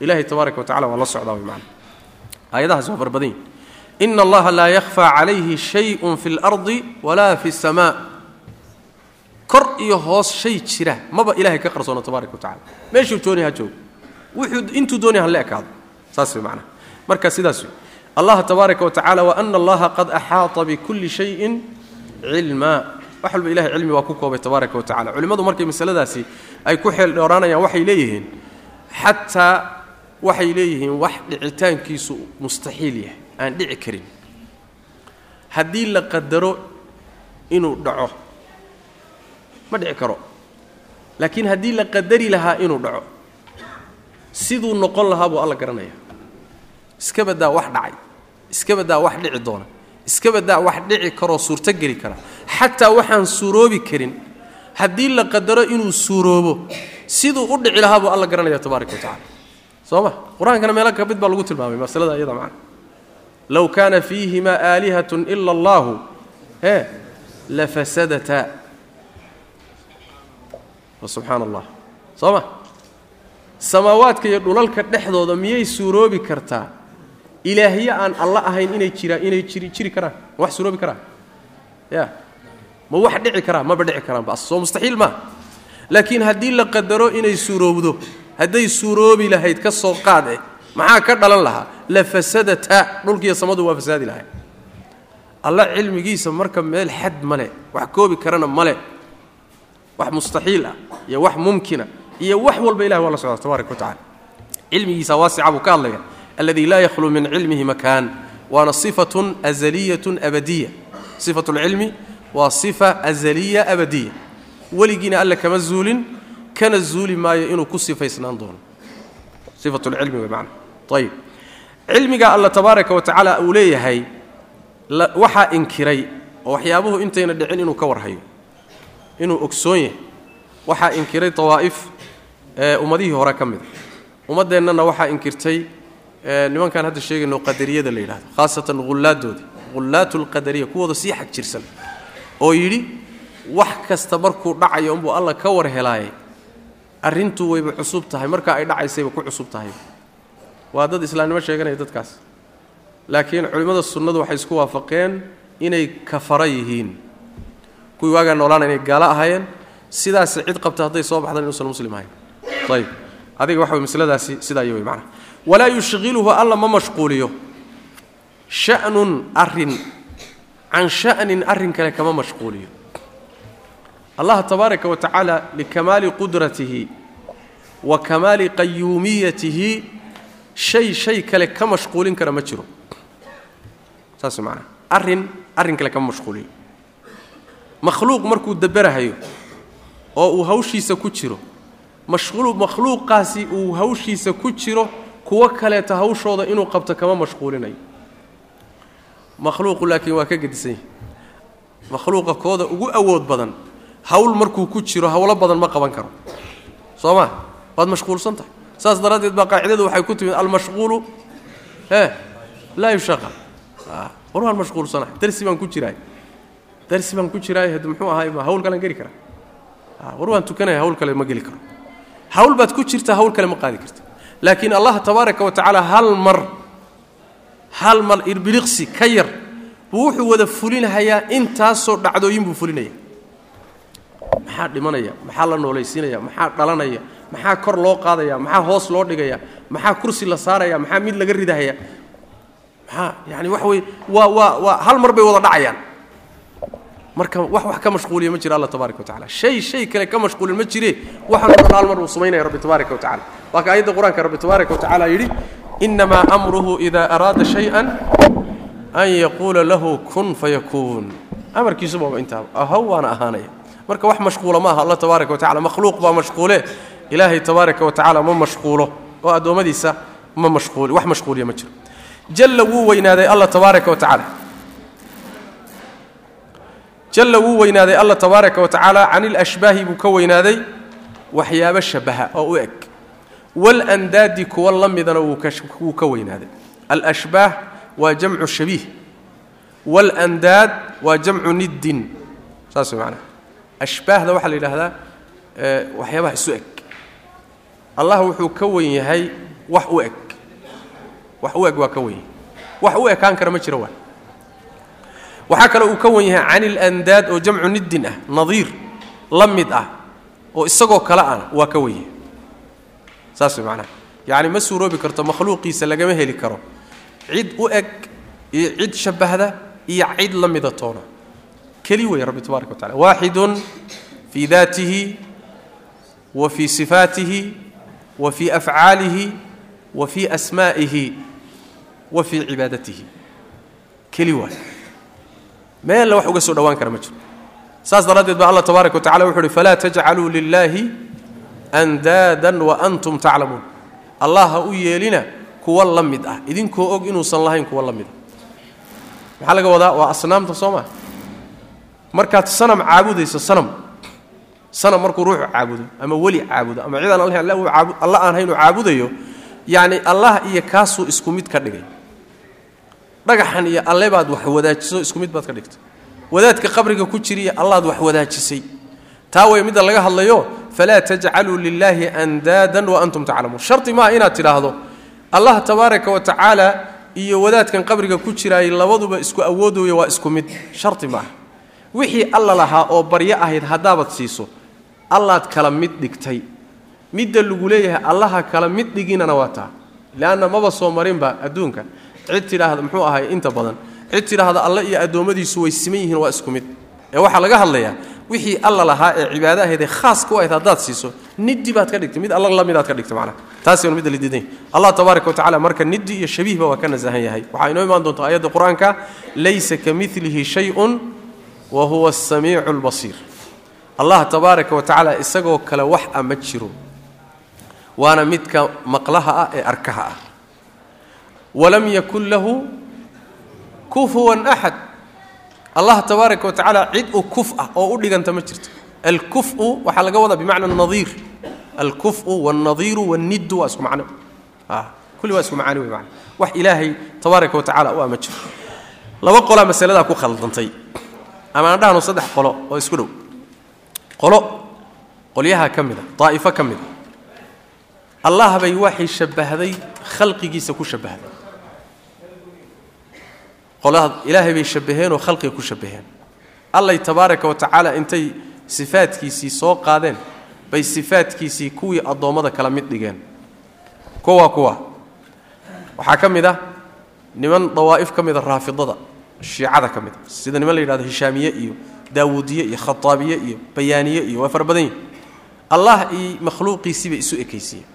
Ilahay tabaaraka wa tacala waa la socdaa way macana aayadahaas waa farbadan yihiin ina allaha laa yakhfaa calayhi shayun fi اlardi walaa fi اsamaa kor iyo hoos shay jira maba ilahay ka qarsoona tabaaraka wa tacala meeshuu doonay ha joogo. Wuxuu intuu doonay ha la ekaado. Saas way macnaha. Marka sidaas wey allah tabaaraka wa tacala waana allaha qad axaata bikulli shayin cilmaa wax walba ilahay cilmi waa ku koobay tabaaraka wa tacala culimmadu markay masaladaasi ay ku xeel dheeraanayaan waxay leeyihiin xataa waxay leeyihiin wax dhicitaankiisu mustaxiil yahay aan dhici karin. Haddii la qadaro inuu dhaco ma dhici karo. Laakiin haddii la qadari lahaa inuu dhaco siduu noqon lahaa buu alla garanaya. Iska baddaa wax dhacay iska baddaa wax dhici doona iska baddaa wax dhici karoo suurtogeli kara. Xataa waxaan suuroobi karin haddii la qadaro inuu suuroobo siduu u dhici lahaa buu alla garanaya tabaaraka wa tacala soo ma? Qur'aankana meelo ka mid baa lagu tilmaamay masalada iyada macana low kaana fiihimaa aalihatun ila allahu e lafasadataa subxaana allah soo ma? Samaawaadka iyo dhulalka dhexdooda miyay suuroobi kartaa ilaahye aan alla ahayn inay jiraan inay jiri karaan ma wax suuroobi karaan. Ya. Ma wax dhici karaan maba dhici karaan bas soo mustaxiil maa laakiin haddii la qadaro inay suuroobdo hadday suuroobi lahayd ka soo qaad maxaa ka dhalan lahaa? La fasadata. Dhulkiiyo samadu waa fasaadi lahay alla cilmigiisa marka meel xad male wax koobi karana male wax mustaxiil ah iyo wax mumkina iyo wax walba ilahi waa la socda tabaaraka wa tacala cilmigiisa waasica buu ka hadlaya alladii laa yakhluu min cilmihi makaan waana sifatun azaliyatun abadiya sifatu lcilmi waa sifa azaliya abadiya weligiina alle kama zuulin kana zuuli maayo inuu ku sifaysnaan doono. Sifatu lcilmi wey macana ayib cilmiga alla tabaaraka wa tacaala uu leeyahay waxaa inkiray oo waxyaabuhu intayna dhicin inuu ka warhayo inuu ogsoon yahay. Waxaa inkiray dawaa'if ee ummadihii hore ka mida ummaddeennana waxaa inkirtay nimankaan hadda sheegayno qadariyada la yidhahdo khaasatan hullaadooda hullaatu lqadariya kuwooda sii xag jirsan oo yidhi wax kasta markuu dhacayo unbuu alla ka war helaaye arrintuu wayba cusub tahay markaa ay dhacaysayba ku cusub tahay. Waa dad islaamnimo sheeganaya dadkaas. Laakiin culimmada sunnadu waxay isku waafaqeen inay kafara yihiin. Kuwii waagaa noolaana inay gaalo ahaayeen sidaasi cid qabta hadday soo baxdaan inuusan muslim ahayn ayib adiga waxa way masladaasi sidaa iyo wey macnaha walaa yushqiluhu alla ma mashquuliyo. Sha'nun arrin can sha'nin arrin kale kama mashquuliyo. Allah tabaaraka wa tacaala likamaali qudratihi wa kamaali qayuumiyatihi shay shay kale ka mashquulin kara ma jiro. Saas macnaha arrin arrin kale kama mashquuliyo. Makhluuq markuu daberahayo oo uu hawshiisa ku jiro makhluuqaasi uu hawshiisa ku jiro kuwo kaleeta hawshooda inuu qabto kama mashquulinayo makhluuqu laakiin waa ka gedisan yahay makhluuqa kooda ugu awood badan hawl markuu ku jiro hawlo badan ma qaban karo. Soo ma waad mashquulsan tahay. Saas daraaddeed baa qaacidadu waxay ku timid almashquulu e laa yushaqal war waan mashquulsanahay. Darsi baan ku jiraay darsi baan ku jiraay muxuu ahaay ma hawl kalean geli karaa. War waan tukanaya hawl kale ma geli karo. Hawl baad ku jirtaa hawl kale ma qaadi karta laakiin allah tabaaraka wa tacaala hal mar hal mar irbiliqsi ka yar buu wuxuu wada fulinahayaa intaasoo dhacdooyin buu fulinaya. Maxaa dhimanaya? Maxaa la noolaysiinaya maxaa dhalanaya? Maxaa kor loo qaadaya? Maxaa hoos loo dhigaya? Maxaa kursi la saaraya? Maxaa mid laga ridahaya maxaa yani waxa weye waa waa waa hal mar bay wada dhacayaan marka wax wax ka mashquuliya ma jira alla tabaaraka wa tacala shay shay kale ka mashquulin ma jire waxaan dhan hal mar uu samaynaya rabbi tabaaraka wa tacala waa ka aayadda qur'aanka rabbi tabaaraka wa tacala yidhi inamaa amruhu ida araada shay-an an yaquula lahu kun fayakuun amarkiisu baaba intaaba ahow waana ahaanaya. Marka wax mashquula ma aha alla tabaaraka wa tacala makhluuq baa mashquule. Ilaahay tabaaraka wa tacaala ma mashquulo oo addoommadiisa ma mashquuli wax mashquuliya ma jiro. Jalla wuu weynaaday alla tabaaraka wa tacaala jalla wuu weynaaday alla tabaaraka wa tacaala can ilashbaahi buu ka weynaaday waxyaabo shabaha oo u eg. Walandaadi kuwa la midana wuu ka weynaaday. Alashbaah waa jamcu shabiih. Walandaad waa jamcu niddin. Saas way macnaha ashbaahda waxaa la yidhaahdaa waxyaabaha isu eg. Allah wuxuu ka wen yahay wax u eg. Wax u eg waa ka wen yahay wax u ekaan kara ma jiro waa waxaa kale uu ka wen yahay can ilandaad oo jamcu niddin ah nadiir la mid ah oo isagoo kale ana waa ka wen yahay. Saas way macnaha. Yacni ma suuroobi karto makhluuqiisa lagama heli karo. Cid u eg iyo cid shabbahda iyo cid la mida toona keli wey rabbi tabaaraka wa tacala waaxidun fii daatihi wa fii sifaatihi wa fii afcaalihi wa fii asmaa'ihi wa fii cibaadatihi. Keli waay meella wax uga soo dhowaan kara ma jiro. Saas daraaddeed ba allah tabaaraka wa tacala wuxu uhi falaa tajcaluu lilaahi andaadan wa antum taclamuun. Allah ha u yeelina kuwa la mid ah. Idinkoo og inuusan lahayn kuwa la mid ah. Maxaa laga wadaa? Waa asnaamta soo maa markaad sanam caabudayso sanam. Sanam markuu ruuxu caabudo ama weli caabudo ama cidaan alla aan haynu caabudayo yacni allah iyo kaasuu isku mid ka dhigay dhagaxan iyo alle baad wax wadaajiso isku mid baad ka dhigtay wadaadka qabriga ku jiriya allaad wax wadaajisay. Taa way midda laga hadlayo falaa tajcaluu lilaahi andaadan wa antum taclamuun. Shardi maaha inaad tidhaahdo allah tabaaraka wa tacaala iyo wadaadkan qabriga ku jiraayay labaduba isku awoodooya waa isku mid. Shardi maaha wixii alla lahaa oo baryo ahayd haddaabad siiso allaad kala mid dhigtay. Midda lagu leeyahay allaha kala mid dhiginana waa taa. Leanna maba soo marinba adduunka cid tidhaahda muxuu ahay inta badan cid tidhaahda alle iyo addoommadiisu way siman yihiin waa isku mid. Ee waxaa laga hadlayaa wixii alla lahaa ee cibaado ahayd ee khaas ku ahayd haddaad siiso niddi baad ka dhigtay mid alla la midaad ka dhigtay macnaha. Taasaynu midda yahay allah tabaaraka wa tacala marka niddi iyo shabiihba waa ka nasahan yahay. Waxaa inoo imaan doonta aayadda qur'aanka laysa ka milihi shay-un wa huwa asamiicu albasiir allah tabaaraka wa tacaala isagoo kale wax a jiro waana midka maqlaha ah ee arkaha ah walam yakun lahu kufuwan axad allah tabaaraka wa tacaala cid u kuf ah oo u dhiganta ma jirto. Alkufu waxaa laga wadaa bimacna nadiir. Alkufu wاlnadiiru wاlniddu waa isku macno. Kulli waa isku macaani wey mana wax ilaahay tabaaraka wa tacala u ah ma jiro laba qolaa masaladaa ku khaldantay. Ama aan dhahno saddex qolo oo isku dhow. Qolo qolyaha ka mida daa'ifo ka mida allah bay waxay shabbahday khalqigiisa ku shabbahday qolada ilaahay bay shabbaheenoo khalqiga ku shabbaheen. Allay tabaaraka wa tacaala intay sifaadkiisii soo qaadeen bay sifaadkiisii kuwii addoommada kala mid dhigeen. Kuwa kuwa. Waxaa ka mid ah niman dawaa'if ka mida raafidada shiicada ka mid a sida niman la yidhahdo hishaamiye iyo daawuudiye iyo khataabiye iyo bayaaniye iyo waa fara badan yihiin allah iyo makhluuqiisii bay isu ekaysiiyeen.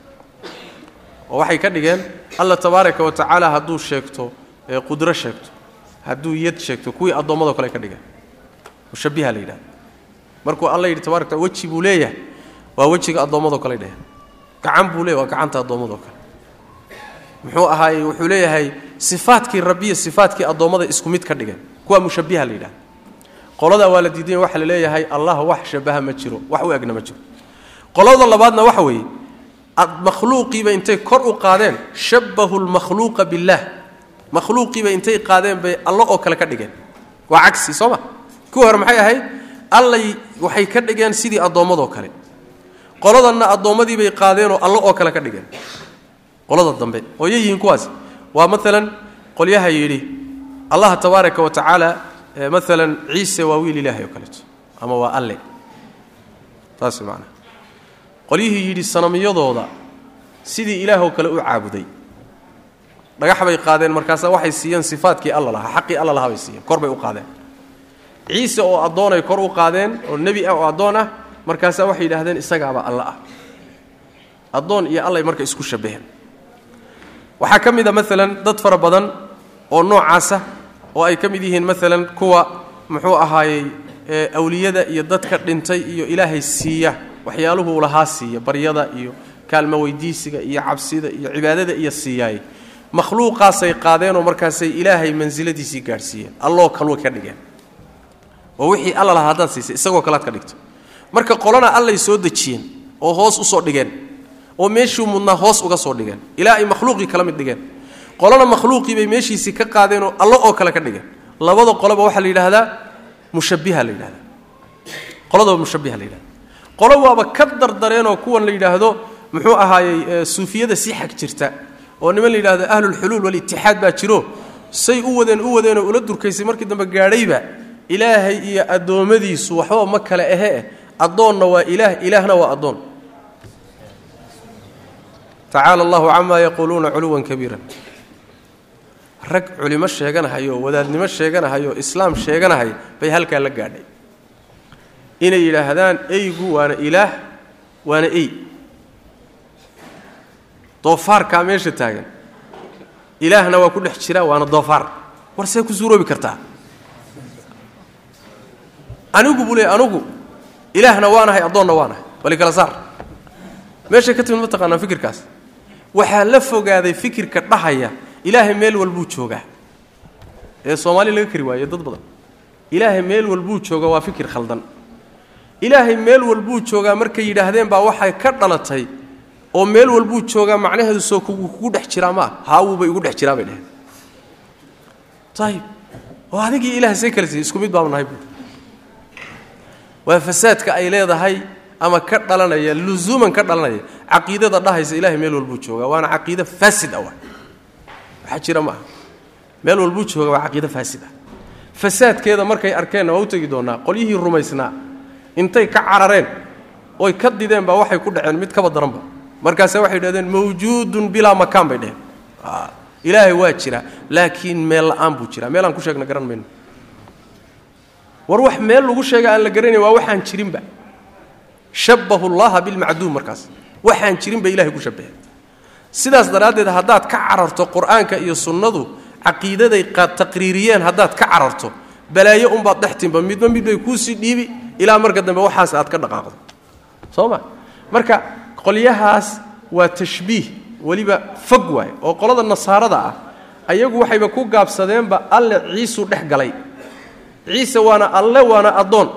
Oo waxay ka dhigeen alla tabaaraka wa tacaala hadduu sheegto qudro sheegto hadduu yad sheegto kuwii addoommado kale ka dhigeen mushabiha la yidhahdo markuu alla yidhi tabarak taala weji buu leeyahay. Waa wejiga addoommadoo kale dheheen. Gacan buu leeyahy waa gacanta addoommadoo kale. Muxuu ahaayey wuxuu leeyahay sifaadkii rabbiya sifaadkii addoommada isku mid ka dhigeen. Kuwaa mushabiha la yidhahdo qoladaa waa la diidanya waxa la leeyahay allah wax shabaha ma jiro wax u egna ma jiro. Qolada labaadna waxa weeye makhluuqiiba intay kor u qaadeen shabbahu lmakhluuqa billaah makhluuqiiba intay qaadeen bay allo oo kale ka dhigeen. Waa cagsi soo ma? Kuwii hore maxay ahayd? Allay waxay ka dhigeen sidii addoommadoo kale. Qoladanna addoommadii bay qaadeenoo allo oo kale ka dhigeen. Qolada dambe oo yay yihiin kuwaas. Waa maalan qolyaha yidhi allah tabaaraka wa tacaala maalan ciise waa wiil ilaahay oo kaleeto ama waa alle. Taas macnaa qolyihii yidhi sanamyadooda sidii ilaahoo kale u caabuday dhagax bay qaadeen markaasaa waxay siiyeen sifaadkii alla lahaa xaqii alla lahaa bay siiyeen kor bay u qaadeen. Ciise oo addoonay kor u qaadeen oo nebi ah oo addoon ah markaasaa waxay yidhaahdeen isagaaba alla ah. Addoon iyo allay marka isku shabbaheen waxaa ka mid a maalan dad fara badan oo noocaasa oo ay ka mid yihiin maalan kuwa muxuu ahaayey awliyada iyo dadka dhintay iyo ilaahay siiya waxyaaluhuu lahaa siiya baryada iyo kaalmo weydiisiga iyo cabsida iyo cibaadada iyo siiyaay makhluuqaasay qaadeenoo markaasay ilaahay mansiladiisii gaadhsiiyeen. Alloo kalwa ka dhigeen. Oo wixii alla lahaa haddaad siisay isagoo kalead ka dhigto. Marka qolana allay soo dejiyeen oo hoos u soo dhigeen oo meeshuu mudnaa hoos uga soo dhigeen. Ilaa ay makhluuqii kala mid dhigeen. Qolana makhluuqii bay meeshiisii ka qaadeenoo allo oo kale ka dhigeen. Labada qoloba waxaa la yidhaahdaa mushabbiha la yidhahdaa qoladaba mushabbiha la yidhahda qolo waaba ka dardareenoo kuwan la yidhaahdo muxuu ahaayey suufiyada sii xag jirta oo niman la yidhahdo ahlulxuluul walitixaad baa jiro. Say u wadeen u wadeenoo ula durkaysay markii dambe gaadhayba ilaahay iyo addoommadiisu waxba ma kale ahee addoonna waa ilaah ilaahna waa addoon. Tacaala allahu camaa yaquuluuna culuwan kabiiran. Rag culimo sheeganahayo wadaadnimo sheeganahayo islaam sheeganahaya bay halkaa la gaadhay. Inay yidhaahdaan eygu waana ilaah waana ey doofaarkaa meesha taagan. Ilaahna waa ku dhex jira waana doofaar war see ku suuroobi kartaa? Anigu buu leey anugu ilaahna waanahay addoonna waanahay bali kala saar. Meeshay ka timid ma taqaanaa fikirkaas? Waxaa la fogaaday fikirka dhahaya ilaahay meel walbuu joogaa. Ee soomaali laga kari waayo dad badan. Ilaahay meel walbuu jooga waa fikir khaldan. Ilaahay meel walbuu joogaa markay yidhaahdeen baa waxay ka dhalatay oo meel walbuu joogaa macnaheedu soo kugu dhex jiraa ma ah haawuuba igu dhex jiraa bay dheheen ayib oo adigii ilaah see kale sii isku mid baanu nahay buui waa fasaadka ay leedahay ama ka dhalanaya luzuuman ka dhalanaya caqiidada dhahaysa ilahay meel walbuu joogaa waana caqiide faasid ah waxaa jira ma meel walbuu jooga waa caqiide faasid ah. Fasaadkeeda markay arkeenna waa u tegi doonaa qolyihii rumaysnaa intay ka carareen oy ka dideen baa waxay ku dhaceen mid kaba daranba markaase waxay dhahdeen mawjuudun bilaa makaan bay dheheen ilaahay waa jira laakiin meel la'aan buu jira. Meelaan ku sheegna garan mayno. War wax meel lagu sheega aan la garanayn waa waxaan jirinba shabbahu llaha bilmacduum markaas. Waxaan jirin bay ku shabbaheen. Sidaas daraaddeed haddaad ka cararto qur'aanka iyo sunnadu caqiidaday taqriiriyeen haddaad ka cararto balaayo unbaad dhex timba midba mid bay kuusii dhiibi ilaa marka dambe waxaas aad ka dhaqaaqdo. Soo ma? Marka qolyahaas waa tashbiih weliba fog waay oo qolada nasaarada ah ayagu waxayba ku gaabsadeenba alle ciisuu dhex galay. Ciise waana alle waana addoon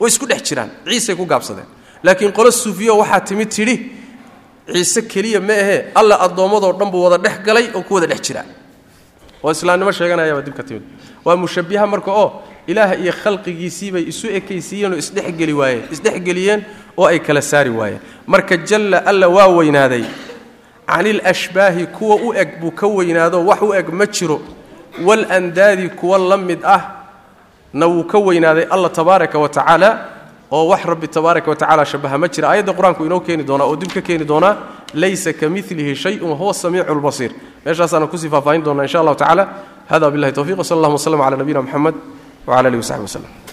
way isku dhex jiraan ciisay ku gaabsadeen. Laakiin qolo suufiyo waxaa timid tidhi ciise keliya ma ahee alle addoommadoo dhan buu wada dhex galay oo ku wada dhex jiraa oo islaamnimo sheeganayaabaa dib ka timid. Waa mushabbiha marka oo ilaah iyo khalqigiisiibay isu ekaysiiyeen oo isdhexgeli waayeen isdhexgeliyeen oo ay kala saari waayeen marka jalla alla waa weynaaday. Canil ashbaahi kuwa u eg buu ka weynaado wax u eg ma jiro. Walandaadi kuwa la mid ah na wuu ka weynaaday alla tabaaraka wa tacaala oo wax rabbi tabaaraka wa tacala shabaha ma jira. Aayadda qur'aanku inoo keeni doonaa oo dib ka keeni doonaa laysa ka milihi shayun huwa samiicu lbasiir meeshaasaana ku sii faahfaahin doonaa insha allahu tacala hada billahi towfiq wsal allahuma wslm cala nabiyina mxamed wcala alihi wasaxbi waslem